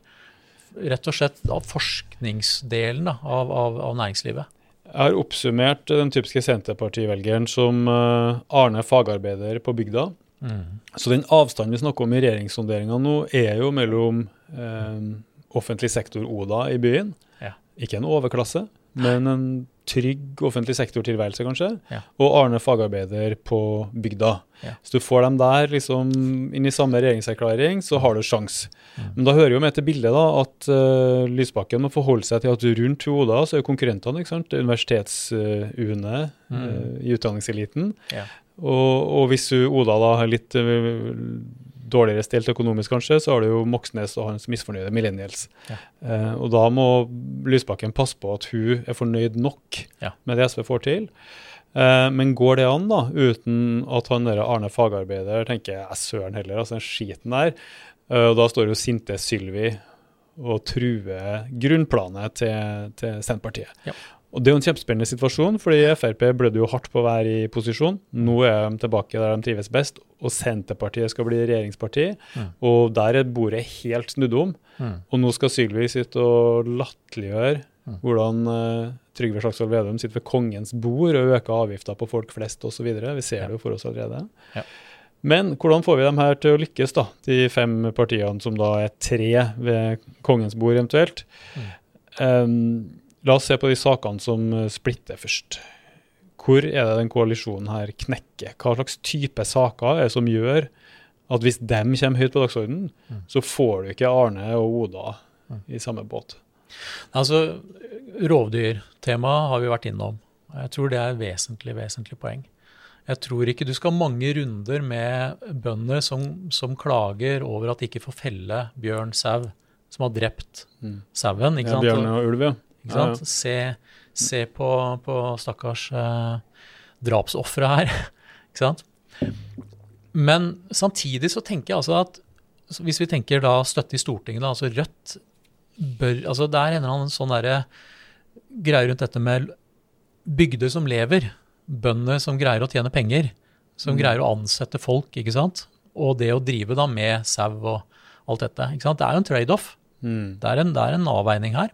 Rett og slett av forskningsdelen da, av, av, av næringslivet. Jeg har oppsummert den typiske Senterpartivelgeren som eh, Arne fagarbeider på bygda. Mm. Så den avstanden vi snakker om i regjeringssonderinga nå, er jo mellom eh, offentlig sektor Oda i byen, Ja. ikke en overklasse, men en trygg offentlig sektortilværelse, kanskje, Ja. og Arne fagarbeider på bygda. Ja. Hvis du får dem der liksom inn i samme regjeringserklæring, så har du sjans. Mm. Men da hører jo med til bildet da, at uh, Lysbakken må forholde seg til at rundt Oda så er konkurrentene ikke sant? universitets-UNE Mm. i utdanningseliten. Ja. Og, og hvis Oda da har litt øh, dårligere stelt økonomisk, kanskje, så har du jo Moxnes og hans misfornøyde millennials. Ja. Eh, og da må Lysbakken passe på at hun er fornøyd nok Ja. med det SV får til. Eh, men går det an, da, uten at han der Arne fagarbeider tenker jeg søren heller, altså den skiten der. Eh, og da står jo sinte Sylvi og truer grunnplanet til, til Senterpartiet. Ja. Og Det er jo en kjempespennende situasjon, fordi Frp blødde jo hardt på å være i posisjon. Nå er de tilbake der de trives best, og Senterpartiet skal bli regjeringsparti. Mm. Og der er bordet helt snudd om. Mm. Og nå skal Sylvi sitte og latterliggjøre Mm. hvordan uh, Trygve Slagsvold Vedum sitter ved kongens bord og øker avgifter på folk flest osv. Vi ser Ja. det jo for oss allerede. Ja. Men hvordan får vi dem her til å lykkes, da? De fem partiene som da er tre ved kongens bord, eventuelt. Mm. Um, la oss se på de sakene som eh, splitter først. Hvor er det den koalisjonen her knekker? Hva slags type saker er det som gjør at hvis dem kommer høyt på dagsordenen, Mm. så får du ikke Arne og Oda Mm. i samme båt? Altså, rovdyrtemaet har vi vært innom. Jeg tror det er et vesentlig, vesentlig poeng. Jeg tror ikke du skal ha mange runder med bønder som, som klager over at de ikke får felle bjørn, sau, som har drept Mm. sauen. Ja, bjørn og ulv, ja. Ikke sant? Se, se på, på stakkars eh, drapsofre her. <laughs> ikke sant? Men samtidig så tenker jeg altså at hvis vi tenker da støtte i Stortinget, da, altså Rødt bør altså Det er en eller annen sånn derre greie rundt dette med bygder som lever, bønder som greier å tjene penger, som Mm. greier å ansette folk, ikke sant? Og det å drive da med sau og alt dette. ikke sant? Det er jo en trade-off. Mm. Det det er en avveining her.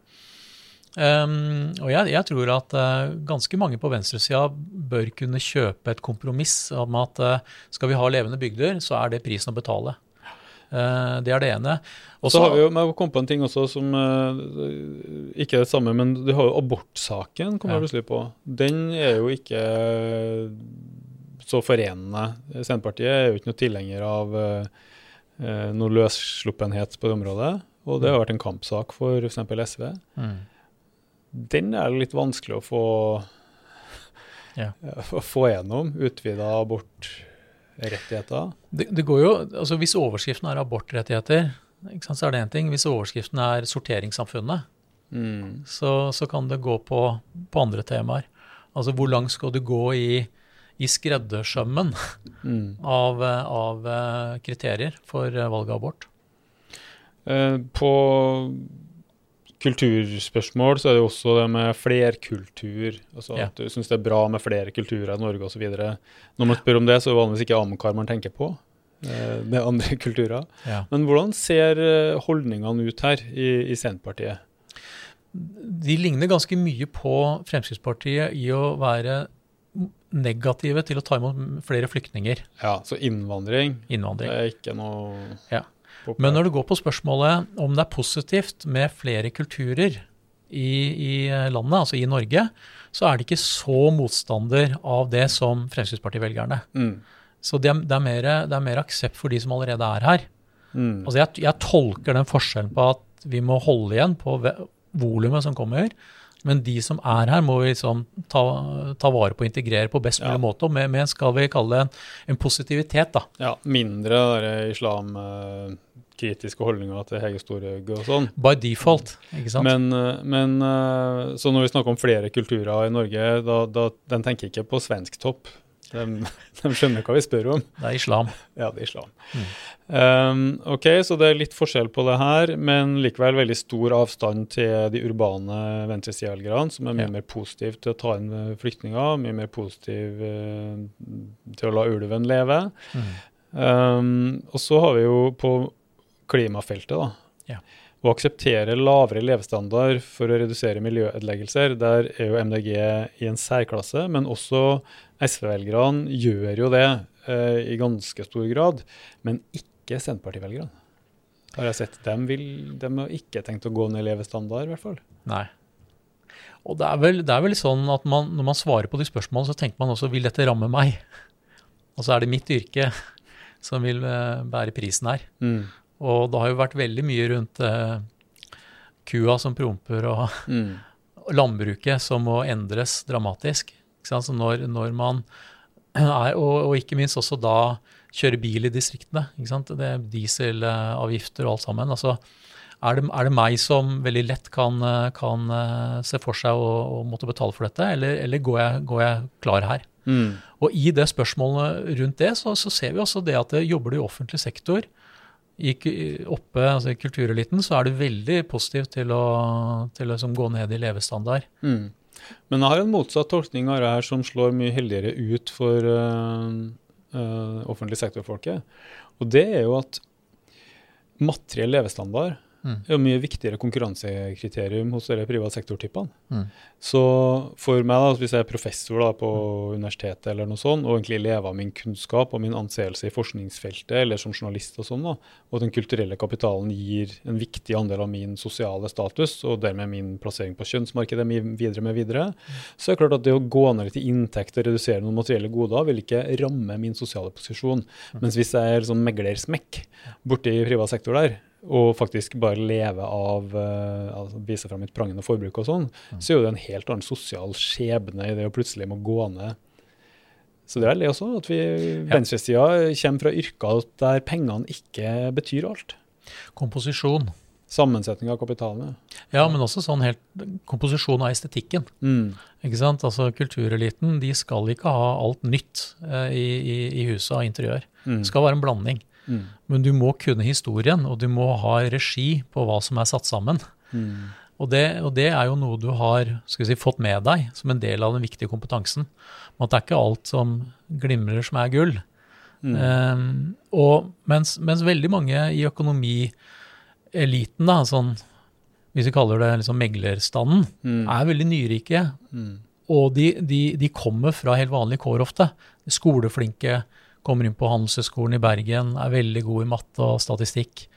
Um, og jeg, jeg tror at uh, ganske mange på venstresida bør kunne kjøpe et kompromiss om at uh, skal vi ha levende bygder, så er det prisen å betale. Uh, det er det ene. Og Så har vi jo, jeg kom på en ting også som Ikke det samme, men du har jo abortsaken, kom Ja. jeg plutselig på. Den er jo ikke så forenende. Senterpartiet er jo ikke noe tilhenger av noe løssluppenhet på det området. Og det har vært en kampsak for f.eks. SV. Mm. Den er litt vanskelig å få, <laughs> Ja. få gjennom. Utvida abortrettigheter. Det, det går jo, altså Hvis overskriften er abortrettigheter, sant, så er det én ting. Hvis overskriften er sorteringssamfunnet, Mm. så, så kan det gå på, på andre temaer. Altså hvor langt skal du gå i, i skreddersømmen Mm. <laughs> av, av eh, kriterier for eh, valg av abort? Eh, På kulturspørsmål så er det jo også det med flerkultur. Altså Ja. At du syns det er bra med flere kulturer i Norge osv. Når man spør om det, så er det vanligvis ikke Amcar man tenker på. med Det er andre <laughs> kulturer. Ja. Men hvordan ser eh, holdningene ut her i, i Senterpartiet? De ligner ganske mye på Fremskrittspartiet i å være negative til å ta imot flere flyktninger, Ja, Så innvandring innvandring. det er ikke noe Ja. Men når du går på spørsmålet om det er positivt med flere kulturer i, i landet, altså i Norge, så er det ikke så motstander av det som Fremskrittsparti-velgerne. mm. Så det er, det, er mer, det er mer aksept for de som allerede er her. Mm. Altså jeg, jeg tolker den forskjellen på at vi må holde igjen på volumet som kommer, men de som er her, må vi liksom ta, ta vare på og integrere på best mulig Ja. måte, med, med skal vi kalle det en, en positivitet. da. Ja, mindre islamkritiske holdninger til Hege Storhaug og sånn. By default, ikke sant? Men, eh, men eh, så når vi snakker om flere kulturer i Norge, da, da den tenker ikke på svensk topp. De, <laughs> de skjønner hva vi spør om. det er islam. Ja, det er islam. Mm. Um, ok, så det er litt forskjell på det her, men likevel veldig stor avstand til de urbane venstresidevelgerne, som er mye Ja. mer positive til å ta inn eh, flyktninger, mye mer positive uh, til å la ulven leve. Mm. Um, og så har vi jo på klimafeltet, da. Ja. Å akseptere lavere levestandard for å redusere miljøødeleggelser, der er jo MDG i en særklasse, men også SV-velgerne gjør jo det eh, i ganske stor grad, men ikke Senterparti-velgerne. Har jeg sett. De, vil, de har ikke tenkt å gå ned i levestandard, i hvert fall. Nei. Og det er, vel, det er vel sånn at man, når man svarer på de spørsmålene, så tenker man også vil dette ramme meg? Og så er det mitt yrke som vil uh, bære prisen her. Mm. Og det har jo vært veldig mye rundt eh, kua som promper og <laughs> Mm. landbruket som må endres dramatisk. Ikke sant? Så når, når man <clears throat> er, og, og ikke minst også da kjøre bil i distriktene. Ikke sant? Det er Dieselavgifter og alt sammen. Altså, er, det, er det meg som veldig lett kan, kan eh, se for seg å, å måtte betale for dette, eller, eller går, jeg, går jeg klar her? Mm. Og i det spørsmålet rundt det, så, så ser vi også det at det jobber du i offentlig sektor, i, oppe altså i kultureliten, så er du veldig positiv til å, til å liksom gå ned i levestandard. Mm. Men jeg har en motsatt tolkning av det her som slår mye heldigere ut for uh, uh, offentlig sektor-folket. Og det er jo at materiell levestandard Mm. er jo mye viktigere konkurransekriterium hos dere privat sektor-typene. Mm. Så for meg, da, hvis jeg er professor da, på universitetet eller noe sånt, og egentlig lever av min kunnskap og min anseelse i forskningsfeltet eller som journalist og sånn, da, og den kulturelle kapitalen gir en viktig andel av min sosiale status, og dermed min plassering på kjønnsmarkedet mye videre med videre, så er det klart at det å gå ned litt i inntekt og redusere noen materielle goder vil ikke ramme min sosiale posisjon. Mens hvis jeg er sånn meglersmekk borti privat sektor der, og faktisk bare leve av uh, altså vise fram mitt prangende forbruk og sånn, så er jo det en helt annen sosial skjebne i det å plutselig må gå ned. Så det er veldig det også, at vi venstresida kommer fra yrker der pengene ikke betyr alt. Komposisjon. Sammensetning av kapitalen. Ja, men også sånn helt komposisjon av estetikken. Mm. Ikke sant? Altså Kultureliten de skal ikke ha alt nytt eh, i, i, i huset av interiør. Mm. Det skal være en blanding. Mm. Men du må kunne historien, og du må ha regi på hva som er satt sammen. Mm. Og det, og det er jo noe du har si, fått med deg som en del av den viktige kompetansen. Men at det er ikke alt som glimrer som er gull. Mm. Um, og mens, mens veldig mange i økonomieliten, da, sånn, hvis vi kaller det liksom meglerstanden, Mm. er veldig nyrike. Mm. Og de, de, de kommer fra helt vanlige kår ofte. Skoleflinke, kommer inn på Handelshøyskolen i Bergen, er veldig god i matte og statistikk.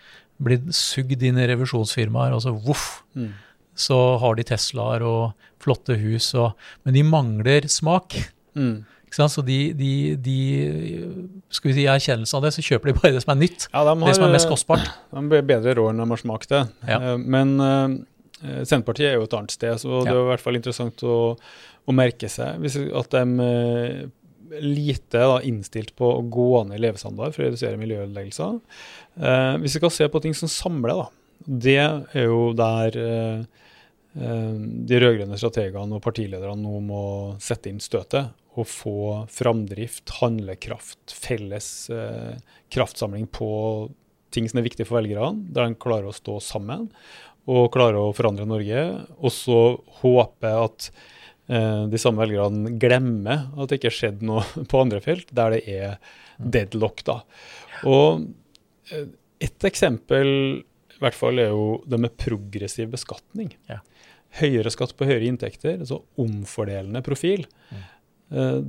Blir sugd inn i revisjonsfirmaer, og så voff, Mm. så har de Teslaer og flotte hus, og, men de mangler smak. Mm. Ikke sant? Så de, de, de skal vi si, i erkjennelse av det, så kjøper de bare det som er nytt. Ja, de har, Det som er mest kostbart. <clears throat> De blir bedre råd enn de har smakt det. Ja. Eh, Men eh, Senterpartiet er jo et annet sted, så det er i hvert fall interessant å, å merke seg hvis, at de lite da, innstilt på å gå ned i levestandard for å redusere miljøødeleggelser. Eh, hvis vi skal se på ting som samler, da, det er jo der eh, eh, de rød-grønne strategene og partilederne nå må sette inn støtet og få framdrift, handlekraft, felles eh, kraftsamling på ting som er viktig for velgerne, der de klarer å stå sammen og klarer å forandre Norge. Og så håpe at de samme velgerne glemmer at det ikke har skjedd noe <laughs> på andre felt, der det er deadlock. da. Og eh, et eksempel i hvert fall er jo det med progressiv beskatning. Ja. Høyere skatt på høyere inntekter, altså omfordelende profil. Mm.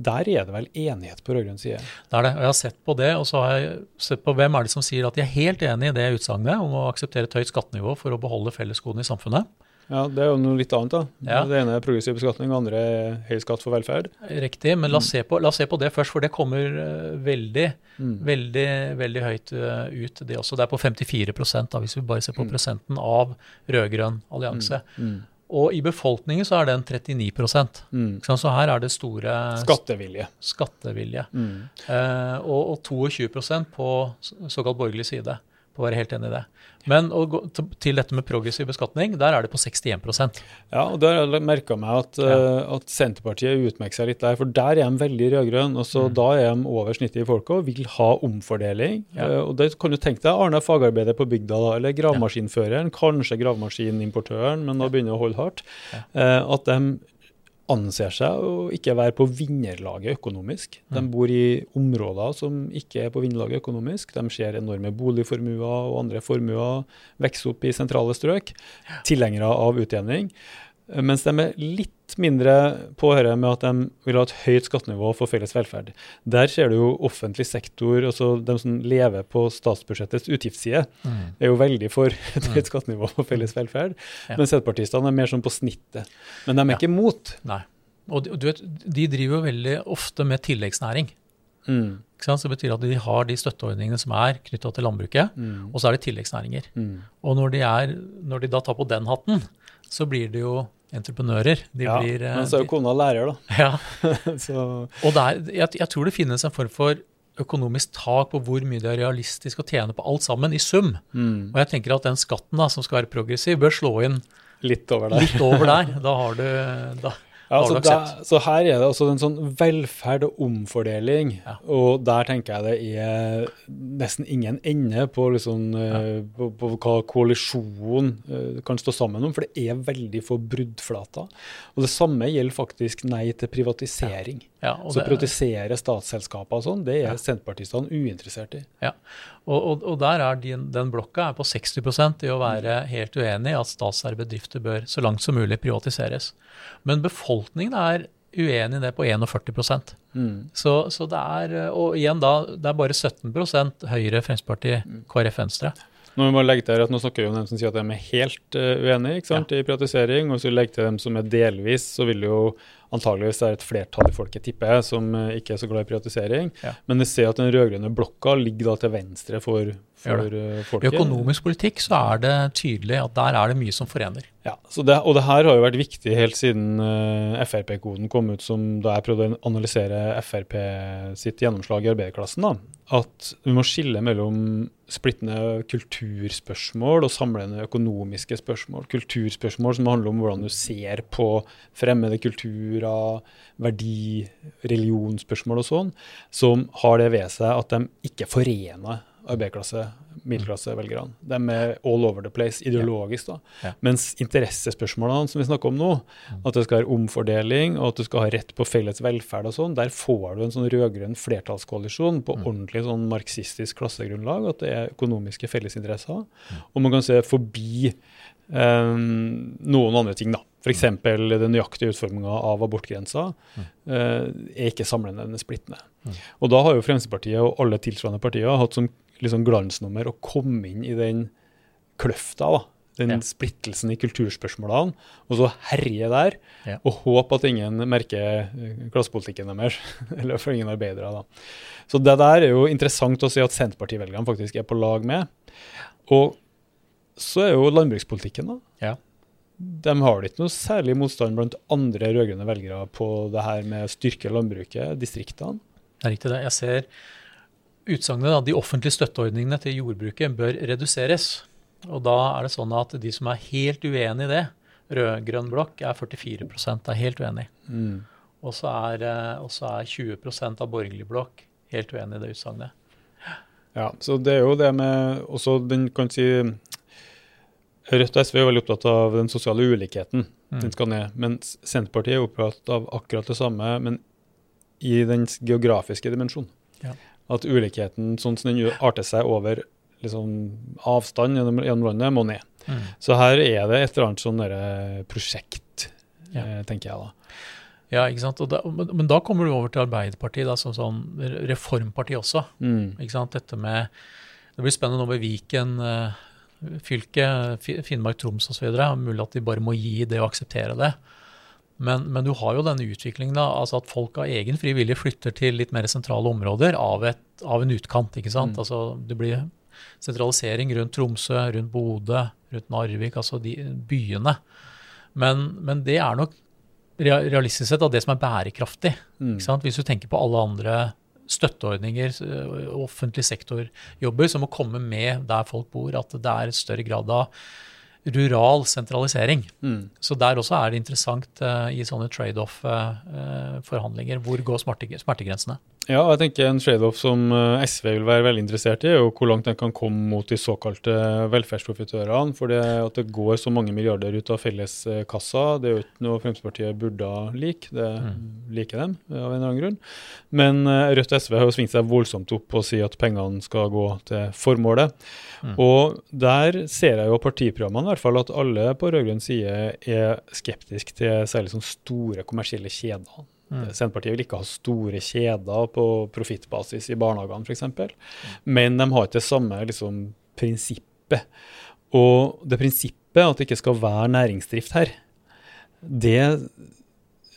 der er det vel enighet på rød-grønn side. Det er det. Og jeg har sett på det, og så har jeg sett på hvem er det som sier at de er helt enig i det utsagnet om å akseptere et høyt skattenivå for å beholde fellesgodene i samfunnet. Ja, Det er jo noe litt annet. da. Ja. Det ene er progressiv beskatning, det andre er høy skatt for velferd. Riktig, men la oss se på, la oss se på det først, for det kommer eh, veldig, Mm. veldig, veldig høyt eh, ut, det også. Det er på 54 da, hvis vi bare ser på Mm. prosenten av rød-grønn allianse. Mm. Og i befolkningen så er den 39 ikke Mm. Så her er det store Skattevilje. skattevilje. Mm. Eh, og, og 22 på såkalt borgerlig side, å være helt enig i det. Men gå til- dette med progressiv beskatning, der er det på 61% Ja, og der har jeg merka meg at, Ja. eh, at Senterpartiet utmerker seg litt der, for der er de veldig rød-grønne. og så Mm. Da er de over snittet i folket og vil ha omfordeling. Ja. Eh, og det kan du tenke deg Arne fagarbeider på bygda, da, eller gravemaskinføreren, kanskje gravemaskinimportøren, men nå begynner å holde hardt. Ja. Eh, at de anser seg å ikke være på vinnerlaget økonomisk. De Mm. bor i områder som ikke er på vinnerlaget økonomisk. De ser enorme boligformuer og andre formuer vokse opp i sentrale strøk. Tilhengere av utjevning. Eh, Mens de er litt mindre på høyre med at de vil ha et høyt skattenivå for felles velferd. Der ser du jo offentlig sektor, altså de som lever på statsbudsjettets utgiftsside, Mm. er jo veldig for <laughs> et høyt skattenivå for felles velferd. Ja. Men senterpartistene er mer sånn på snittet. Men de er Ja. ikke imot. Nei. Og du, du vet, de driver jo veldig ofte med tilleggsnæring. Mm. Så det betyr at de har de støtteordningene som er knytta til landbruket, Mm. og så er det tilleggsnæringer. Mm. Og når de, er, når de da tar på den hatten, så blir det jo entreprenører. De ja, blir, eh, men så er jo kona lærer, da. ja, <laughs> så Og det er, jeg, jeg tror det finnes en form for økonomisk tak på hvor mye det er realistisk å tjene på alt sammen, i sum. mm. Og jeg tenker at den skatten da, som skal være progressiv, bør slå inn litt over der. litt over der. <laughs> Da har du da, Ja, altså aksept. så her er det altså en sånn velferd og omfordeling, Ja. og der tenker jeg det er nesten ingen ende på, liksom, ja. på, på hva koalisjonen eh, kan stå sammen om, for det er veldig få bruddflater. Og det samme gjelder faktisk nei til privatisering. Ja, og så det- privatisere statsselskaper og sånn, det er Ja. senterpartistene uinteressert i. Ja, og, og, og der er din, den blokka er på 60 i å være helt uenig i at statseide bedrifter bør så langt som mulig privatiseres. Men befolkningen er uenig i det på 41 Mm. så, så det er, og igjen da, det er bare 17 Høyre, Fremskrittspartiet, KrF, Venstre. Nå må legge til at nå snakker vi om dem som sier at de er helt uh, uenige ikke sant, i privatisering. Og hvis vi legger til dem som er delvis, så vil jo antageligvis er et flertall i folket, tipper jeg, som eh, ikke er så glad i privatisering. Ja. Men vi ser at den rød-grønne blokka ligger da til venstre for, for folket. I økonomisk politikk så er det tydelig at der er det mye som forener. Ja, så det, Og det her har jo vært viktig helt siden uh, Frp-koden kom ut, som da jeg prøvde å analysere Frp sitt gjennomslag i arbeiderklassen. da, At vi må skille mellom splittende kulturspørsmål og samlende økonomiske spørsmål. Kulturspørsmål som handler om hvordan du ser på fremmede kulturer, verdi, religionsspørsmål og sånn, som har det ved seg at de ikke forener arbeiderklasse, middelklassevelgerne. De er all over the place ideologisk. da. Ja. Mens interessespørsmålene som vi snakker om nå, at det skal være omfordeling og at du skal ha rett på felles velferd og sånn, der får du en sånn rød-grønn flertallskoalisjon på ordentlig sånn marxistisk klassegrunnlag, at det er økonomiske fellesinteresser. Og man kan se forbi eh, noen andre ting, da. F.eks. den nøyaktige utforminga av abortgrensa uh, er ikke samlende, den er splittende. Og da har jo Fremskrittspartiet og alle tilsvarende partier hatt som liksom glansnummer å komme inn i den kløfta, da. Den Ja. splittelsen i kulturspørsmålene, og så herje der. Ja. Og håpe at ingen merker eh, klassepolitikken deres, <laughs> eller for ingen arbeidere. da. Så det der er jo interessant å si at Senterpartivelgerne faktisk er på lag med. Og så er jo landbrukspolitikken, da. Ja. De har ikke noe særlig motstand blant andre rød-grønne velgere på det her med å styrke landbruket, distriktene. Det er riktig det. Jeg ser utsagnet at de offentlige støtteordningene til jordbruket bør reduseres. Og da er det sånn at de som er helt uenig i det, rød-grønn blokk, er 44 er helt uenig. Mm. Og så er, eh, er 20 av borgerlig blokk helt uenig i det utsagnet. Ja, så det er jo det med også den kan si Rødt og SV er veldig opptatt av den sosiale ulikheten. Mm. Den skal ned. Mens Senterpartiet er opptatt av akkurat det samme, men i den geografiske dimensjonen. Ja. At ulikheten sånn som den arter seg over liksom, avstand gjennom, gjennom landet, må ned. Mm. Så her er det et eller annet sånn prosjekt, Ja. eh, tenker jeg da. Ja, ikke sant? Da, men, men da kommer du over til Arbeiderpartiet da, som sånn reformparti også. Mm. Ikke sant? Dette med, det blir spennende nå med Viken eh, fylke, Fi- Finnmark, Troms osv. Mulig at de bare må gi det og akseptere det. Men, men du har jo denne utviklingen da, altså at folk av egen fri vilje flytter til litt mer sentrale områder av, et, av en utkant. ikke sant? Mm. Altså Det blir sentralisering rundt Tromsø, rundt Bodø, rundt Narvik, altså de byene. Men, men det er nok realistisk sett av det som er bærekraftig. Mm. Hvis du tenker på alle andre støtteordninger, offentlig sektor-jobber, som må komme med der folk bor, at det er et større grad av rural sentralisering. Mm. Så der også er det interessant uh, i sånne trade-off-forhandlinger. hvor går smerte, smertegrensene? Ja, jeg tenker en trade-off som eh, SV vil være veldig interessert i, er jo hvor langt den kan komme mot de såkalte velferdsprofitørene. For det at det går så mange milliarder ut av felleskassa, det er jo ikke noe Fremskrittspartiet burde like. Det liker dem av en eller annen grunn. Men eh, Rødt og SV har jo svingt seg voldsomt opp og sier at pengene skal gå til formålet. Mm. Og der ser jeg jo partiprogrammene i hvert fall at alle på rød-grønn side er skeptiske til særlig sånne store kommersielle kjeder. Mm. Senterpartiet vil ikke ha store kjeder på profittbasis i barnehagene f.eks. Mm. Men de har ikke det samme liksom, prinsippet. Og det prinsippet at det ikke skal være næringsdrift her, det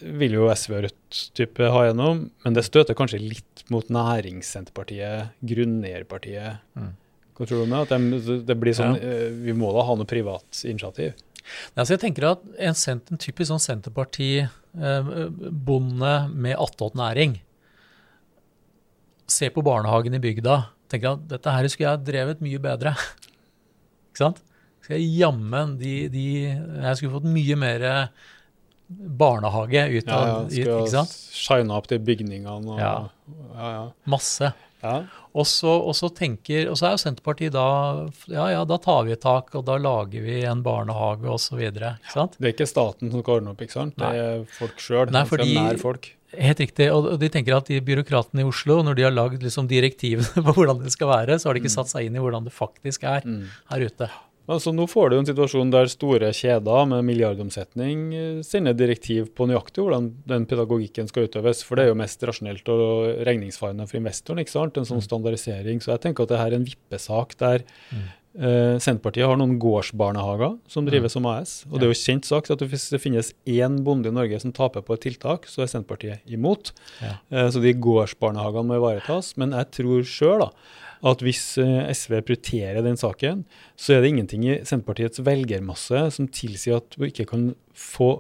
vil jo SV og Rødt type ha gjennom, men det støter kanskje litt mot Næringssenterpartiet, grunneierpartiet. Mm. Hva tror du om det? At de, det blir sånn, ja. Eh, vi må da ha noe privat initiativ? Altså jeg tenker at En, en typisk sånn Senterparti-bonde eh, med attåtnæring ser på barnehagen i bygda tenker at dette her skulle jeg drevet mye bedre. <laughs> Ikke sant? Skal jeg jammen de, de, Jeg skulle fått mye mer barnehage ut av ja, ja, Skal shine opp de bygningene og ja. ja, ja. Masse. Ja. Og, så, og, så tenker, og så er jo Senterpartiet da ja, ja, da tar vi et tak, og da lager vi en barnehage osv. Det er ikke staten som skal ordne opp, ikke sant? det er folk sjøl. Nær folk. Helt riktig. Og de tenker at de byråkratene i Oslo, når de har lagd liksom direktivene <laughs> på hvordan det skal være, så har de ikke mm. satt seg inn i hvordan det faktisk er mm. her ute. Altså Nå får du en situasjon der store kjeder med milliardomsetning eh, sender direktiv på nøyaktig hvordan den pedagogikken skal utøves. For det er jo mest rasjonelt og regningsfarende for investoren. ikke sant? En sånn mm. standardisering. Så jeg tenker at det her er en vippesak der mm. uh, Senterpartiet har noen gårdsbarnehager som drives mm. som AS. Og det er jo kjent sak at hvis det finnes én bonde i Norge som taper på et tiltak, så er Senterpartiet imot. Ja. Uh, så de gårdsbarnehagene må ivaretas. Men jeg tror sjøl da, at hvis eh, SV prioriterer den saken, så er det ingenting i Senterpartiets velgermasse som tilsier at vi ikke kan få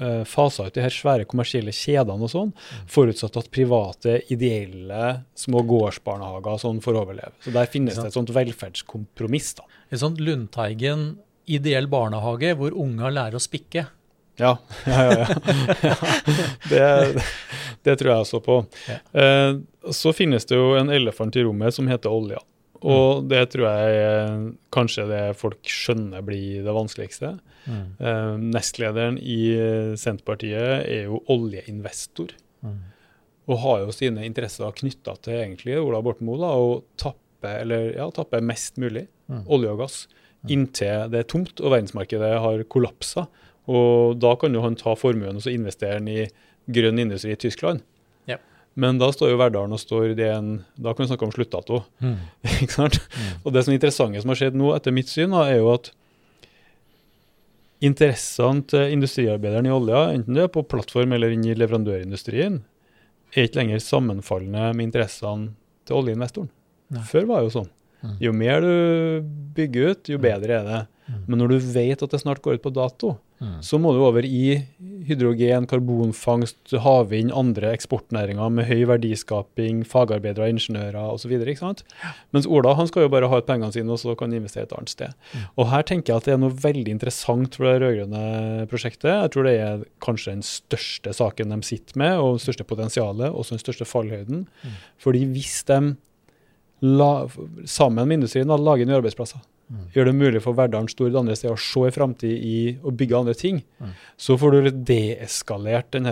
uh, fasa ut de her svære kommersielle kjedene og sånn, mm. forutsatt at private, ideelle, små gårdsbarnehager sånn får overleve. Så der finnes det et sånt velferdskompromiss. da. Et sånt Lundteigen ideell barnehage hvor unger lærer å spikke. Ja, <laughs> ja, ja. ja. <laughs> Det, det, tror jeg også på. Ja. Eh, så finnes det jo en elefant i rommet som heter olja. Og mm. det tror jeg kanskje det folk skjønner blir det vanskeligste. Mm. Eh, nestlederen i Senterpartiet er jo oljeinvestor. Mm. Og har jo sine interesser knytta til egentlig Ola Borten Moe å tappe, eller, ja, tappe mest mulig mm. olje og gass mm. inntil det er tomt og verdensmarkedet har kollapsa. Og da kan jo han ta formuen og så investere den i grønn industri i Tyskland. Ja. Men da står jo Verdalen og står det en Da kan vi snakke om sluttdato. Mm. <laughs> ikke sant? Mm. Og det som er interessante som har skjedd nå, etter mitt syn, da, er jo at interessene til industriarbeideren i olja, enten det er på plattform eller inn i leverandørindustrien, er ikke lenger sammenfallende med interessene til oljeinvestoren. Nei. Før var det jo sånn. Mm. Jo mer du bygger ut, jo mm. bedre er det. Mm. Men når du vet at det snart går ut på dato, Mm. Så må du over i hydrogen, karbonfangst, havvind, andre eksportnæringer med høy verdiskaping, fagarbeidere, ingeniører osv. Mens Ola han skal jo bare ha ut pengene sine og så kan investere et annet sted. Mm. Og Her tenker jeg at det er noe veldig interessant for det rød-grønne prosjektet. Jeg tror det er kanskje den største saken de sitter med, og det største potensialet, også den største fallhøyden. Mm. Fordi hvis de la, sammen med industrien da, lager nye arbeidsplasser, Mm. Gjør det mulig for Verdalen Stord andre steder å se i framtid i å bygge andre ting. Mm. Så får du deeskalert den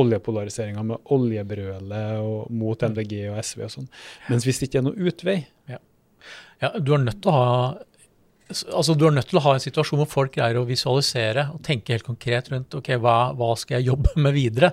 oljepolariseringa med oljebrølet mot MDG og SV og sånn. Mens hvis det ikke er noe utvei ja. ja. du er nødt til å ha altså du er nødt til å ha en situasjon hvor folk greier å visualisere og tenke helt konkret rundt ok, hva, hva skal jeg jobbe <laughs> med videre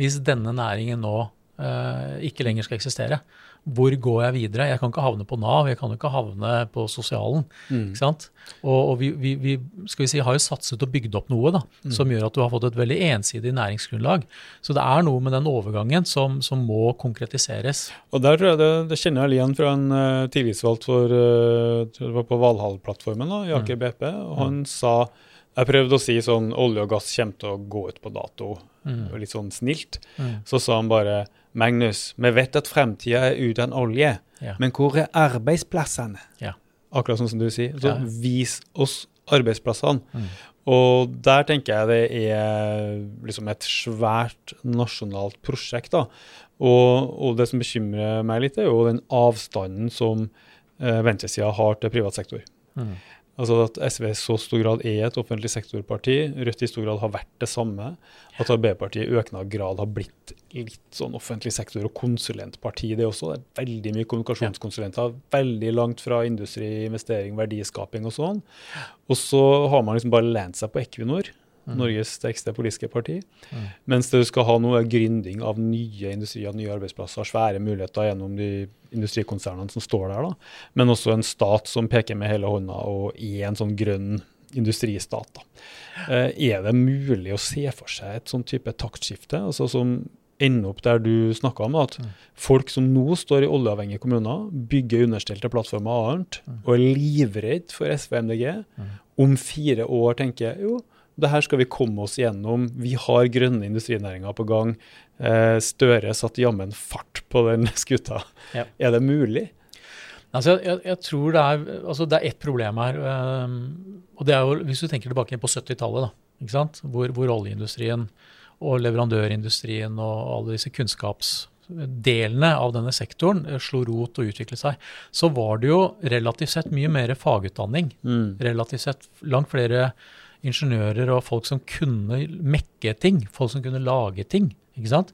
hvis denne næringen nå uh, ikke lenger skal eksistere hvor går jeg videre? Jeg kan ikke havne på Nav, jeg kan jo ikke havne på sosialen. Mm. ikke sant? Og, og vi, vi, vi, skal vi si, har jo satset og bygd opp noe da, mm. som gjør at du har fått et veldig ensidig næringsgrunnlag. Så det er noe med den overgangen som, som må konkretiseres. Og der tror jeg det, det kjenner jeg igjen fra en uh, tillitsvalgt for uh, det var på Valhall-plattformen, i Aker mm. BP. og Han mm. sa jeg prøvde å si sånn olje og gass kommer til å gå ut på dato, mm. litt sånn snilt. Mm. Så sa han bare Magnus, vi vet at fremtida er uten olje, ja. men hvor er arbeidsplassene? Ja. Akkurat sånn som du sier. Så vis oss arbeidsplassene. Mm. Og der tenker jeg det er liksom et svært nasjonalt prosjekt. da. Og, og, det som bekymrer meg litt, er jo den avstanden som eh, venstresida har til privat sektor. Mm. Altså at SV i så stor grad er et offentlig sektorparti, Rødt i stor grad har vært det samme. At Arbeiderpartiet i økende grad har blitt litt sånn offentlig sektor- og konsulentparti. Det også det er veldig mye kommunikasjonskonsulenter, veldig langt fra industri, investering, verdiskaping og sånn. Og så har man liksom bare lent seg på Equinor. Mm. Norges sterkeste politiske parti. Mm. Mens du skal ha noe gründing av nye industrier, nye arbeidsplasser, svære muligheter gjennom de industrikonsernene som står der. da. Men også en stat som peker med hele hånda og er en sånn grønn industristat. da. Eh, er det mulig å se for seg et sånn type taktskifte? altså som ender opp der du snakka om, at mm. folk som nå står i oljeavhengige kommuner, bygger understelte plattformer annet, mm. og er livredd for SV og MDG, mm. om fire år tenker jo, det her skal vi komme oss gjennom. Vi har grønne industrinæringer på gang. Eh, Støre satt jammen fart på den <laughs> skuta. Ja. Er det mulig? Altså, jeg, jeg, tror det er altså det er ett problem her. Um, og det er jo, Hvis du tenker tilbake på 70-tallet, hvor, hvor, oljeindustrien og leverandørindustrien og alle disse kunnskapsdelene av denne sektoren eh, slo rot og utviklet seg, så var det jo relativt sett mye mer fagutdanning. Mm. Relativt sett langt flere ingeniører og folk som kunne mekke ting, folk som kunne lage ting. ikke sant?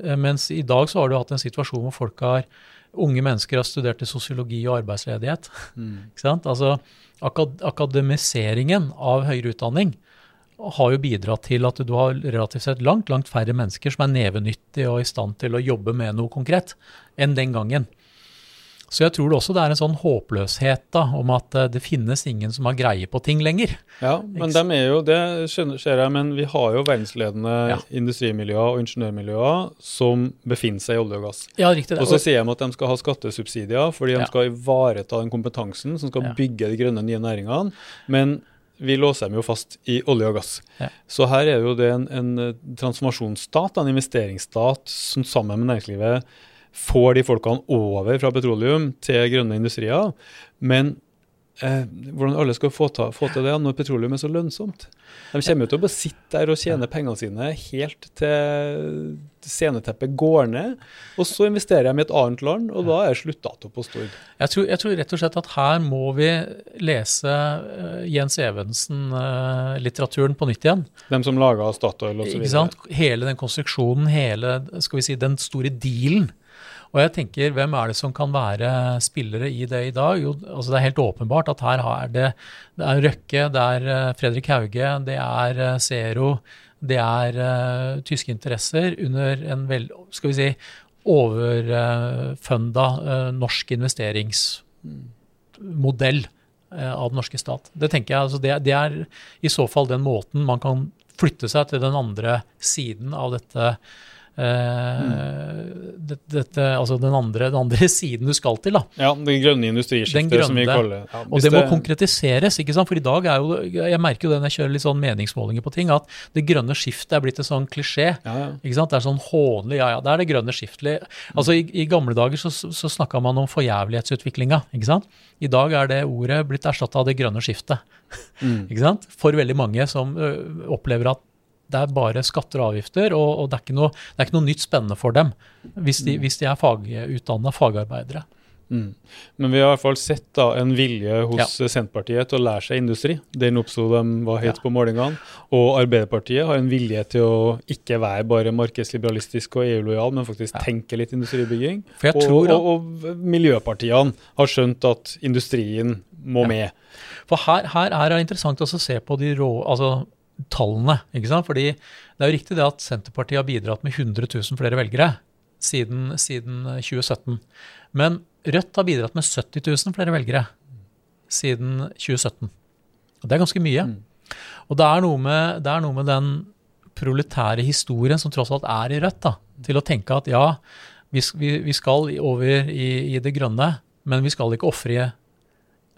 Eh, mens i dag så har du hatt en situasjon hvor folk har, unge mennesker har studert sosiologi og arbeidsledighet. Mm. <laughs> ikke sant? Altså akad Akademiseringen av høyere utdanning har jo bidratt til at du har relativt sett langt langt færre mennesker som er nevenyttige og i stand til å jobbe med noe konkret, enn den gangen. Så jeg tror det også det er en sånn håpløshet da, om at eh, det finnes ingen som har greie på ting lenger. Ja, men de er jo, det ser jeg, men vi har jo verdensledende ja. industrimiljøer og ingeniørmiljøer som befinner seg i olje og gass. Ja, riktig. Det. Og så sier de at de skal ha skattesubsidier fordi de ja. skal ivareta den kompetansen som skal ja. bygge de grønne nye næringene. Men vi låser dem jo fast i olje og gass. Ja. Så her er jo det en, en transformasjonsstat, en investeringsstat, som sammen med næringslivet får de folkene over fra petroleum til grønne industrier. Men eh, hvordan alle skal få, ta, få, til det når petroleum er så lønnsomt? De kommer jo til å bare sitte der og tjene pengene sine helt til sceneteppet går ned. Og så investerer de i et annet land, og da er sluttdato på Stord. Jeg tror, jeg tror, rett og slett at her må vi lese uh, Jens Evensen-litteraturen uh, på nytt igjen. Dem som laga Statoil osv. Hele den konstruksjonen, hele skal vi si, den store dealen og jeg tenker, hvem er det som kan være spillere i det i dag? Jo, altså det er helt åpenbart at her er det, det er Røkke, det er eh, Fredrik Hauge, det er eh, Zero, det er uh, tyske interesser under en vel, skal vi si, overfunda uh, norsk investeringsmodell uh, av den norske stat. Det tenker jeg, altså det, det, er i så fall den måten man kan flytte seg til den andre siden av dette Mm. Dette, altså den andre, den andre, <laughs> siden du skal til. da. Ja, Det grønne industriskiftet, som vi kaller ja, Og det må konkretiseres. ikke sant? For i dag er jo, Jeg merker jo det når jeg kjører litt sånn meningsmålinger på ting, at det grønne skiftet er blitt en sånn klisjé. Ja, ja. ikke sant? Det er sånn hånlig. Ja ja, det er det grønne skiftet. Altså I, i gamle dager så, så snakka man om forjævlighetsutviklinga. ikke sant? I dag er det ordet blitt erstatta av det grønne skiftet. Mm. <laughs> ikke sant? For veldig mange som ø, opplever at det er bare skatter og avgifter, og, og det, er noe, det, er ikke noe, nytt spennende for dem hvis de, mm. hvis de er fagutdanna fagarbeidere. Mm. Men vi har i hvert fall sett da, en vilje hos ja. Senterpartiet til å lære seg industri. Den oppsto de var høyt ja. på målingene. Og Arbeiderpartiet har en vilje til å ikke være bare markedsliberalistisk og EU-lojal, men faktisk ja. tenke litt industribygging. Og, og, og, miljøpartiene har skjønt at industrien må med. For her, her, er det interessant å se på de rå... Altså, tallene. ikke sant? Fordi det er jo riktig det at Senterpartiet har bidratt med 100 000 flere velgere siden, siden 2017. Men Rødt har bidratt med 70 000 flere velgere siden 2017. Og det er ganske mye. Mm. Og det er, med, det er, noe med, den proletære historien som tross alt er i Rødt, da, til å tenke at ja, vi, vi skal over i, i, det grønne, men vi skal ikke ofre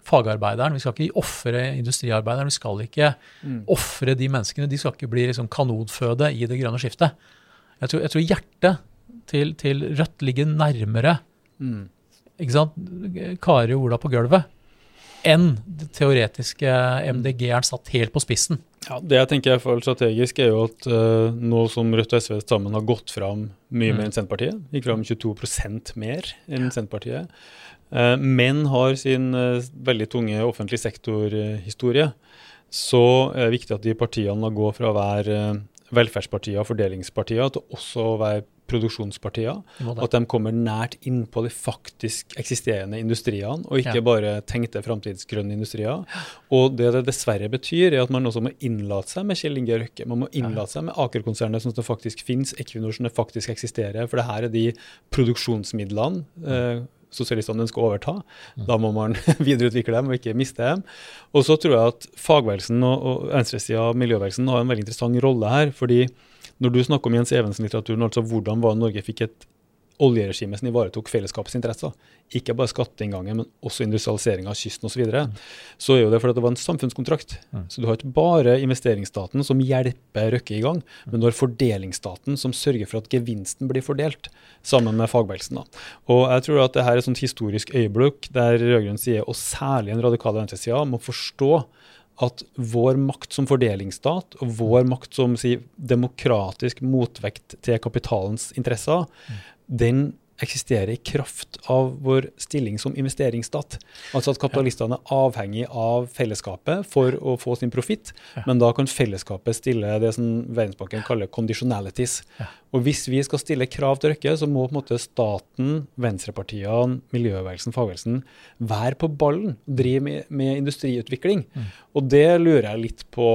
fagarbeideren, vi skal ikke ofre industriarbeideren. Vi skal ikke mm. ofre de menneskene. De skal ikke bli liksom kanonføde i det grønne skiftet. Jeg tror, jeg tror hjertet til, til, Rødt ligger nærmere mm. ikke sant, Kari og Ola på gulvet enn det teoretiske MDG-eren satt helt på spissen. Ja, Det jeg tenker er for strategisk, er jo at uh, nå som Rødt og SV sammen har gått fram mye mm. mer enn Senterpartiet, gikk fram 22% mer enn Senterpartiet, uh, men har sin uh, veldig tunge offentlig sektor-historie, så er det viktig at de partiene går fra å være velferdspartier og fordelingspartier til også å være produksjonspartier. At de kommer nært innpå de faktisk eksisterende industriene, og ikke ja. bare tenkte framtidsgrønne industrier. Og det det dessverre betyr, er at man også må innlate seg med Kjell Inge Røkke. Man må innlate seg med Aker-konsernet som det faktisk finnes, Equinor som det faktisk eksisterer. For det her er de produksjonsmidlene. Eh, sosialistene ønsker å overta. Mm. Da må man <laughs> videreutvikle dem og ikke miste dem. Og så tror jeg at fagbevegelsen og, og venstresida av miljøbevegelsen har en veldig interessant rolle her. fordi når du snakker om Jens Evensen-litteraturen, altså hvordan var Norge fikk et oljeregime som ivaretok fellesskapets interesser, ikke bare skatteinngangen, men også industrialiseringa av kysten osv., så, videre, så er jo det fordi det var en samfunnskontrakt. Mm. Så du har ikke bare investeringsstaten som hjelper Røkke i gang, men du har fordelingsstaten som sørger for at gevinsten blir fordelt, sammen med fagbevegelsen. Og jeg tror at det her er et sånt historisk øyeblikk der rød-grønn side, og særlig en radikal venstresida, må forstå at vår makt som fordelingsstat og vår makt som si, demokratisk motvekt til kapitalens interesser, mm. den eksisterer i kraft av vår stilling som investeringsstat. Altså at kapitalistene er avhengig av fellesskapet for å få sin profitt, men da kan fellesskapet stille det som Verdensbanken kaller conditionalities. Og hvis vi skal stille krav til Røkke, så må på en måte staten, venstrepartiene, miljøbevegelsen, fagbevegelsen være på ballen, drive med, med industriutvikling. Mm. Og det lurer jeg litt på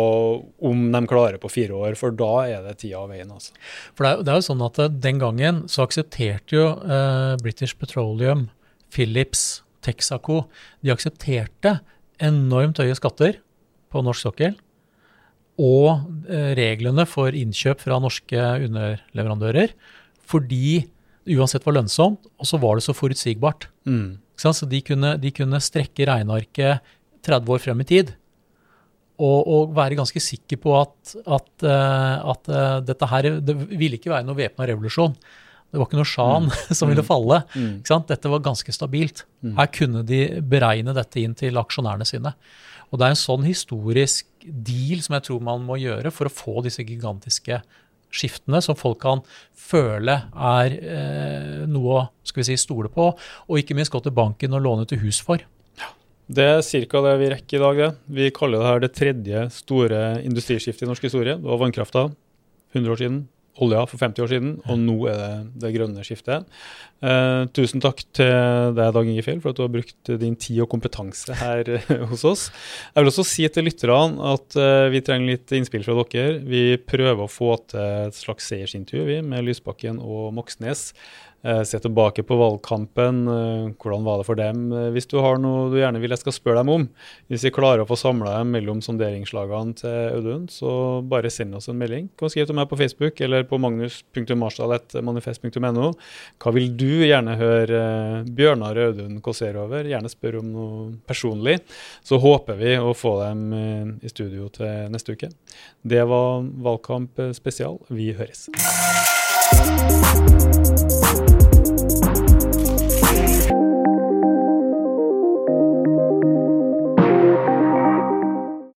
om de klarer på fire år, for da er det tida og veien. altså. For det er, det er, jo sånn at eh, Den gangen så aksepterte jo eh, British Petroleum, Philips, Texaco De aksepterte enormt høye skatter på norsk sokkel og eh, reglene for innkjøp fra norske underleverandører. Fordi uansett var lønnsomt, og så var det så forutsigbart. Mm. Så de kunne, de kunne, strekke regnearket 30 år frem i tid. Og, og være ganske sikker på at, at, eh, at, eh, dette her Det ville ikke være noe væpna revolusjon. Det var ikke noe sjan mm. <laughs> som ville mm. falle. Mm. Dette var ganske stabilt. Mm. Her kunne de beregne dette inn til aksjonærene sine. Og det er en sånn historisk deal som jeg tror man må gjøre for å få disse gigantiske skiftene som folk kan føle er eh, noe å si, stole på, og ikke minst gå til banken og låne til hus for. Det er ca. det vi rekker i dag. det. Vi kaller det her det tredje store industriskiftet i norsk historie. Det var vannkrafta 100 år siden olja for 50 år siden, og nå er det det grønne skiftet. Eh, tusen takk til deg, Dag Inge Fjell, for at du har brukt din tid og kompetanse her hos oss. Jeg vil også si til lytterne at eh, vi trenger litt innspill fra dere. Vi prøver å få til et slags seiersintervju med Lysbakken og Moxnes. Eh, se tilbake på valgkampen. Eh, hvordan var det for dem? Eh, hvis du har noe du gjerne vil jeg skal spørre dem om, hvis vi klarer å få samla dem mellom sonderingslagene til Audun, så bare send oss en melding. Du kan skrive til meg på Facebook eller på magnus.marsdal.manifest.no. Hva vil du gjerne høre Bjørnar og Audun kåsere over? Gjerne spør om noe personlig. Så håper vi å få dem i studio til neste uke. Det var Valgkamp spesial. Vi høres.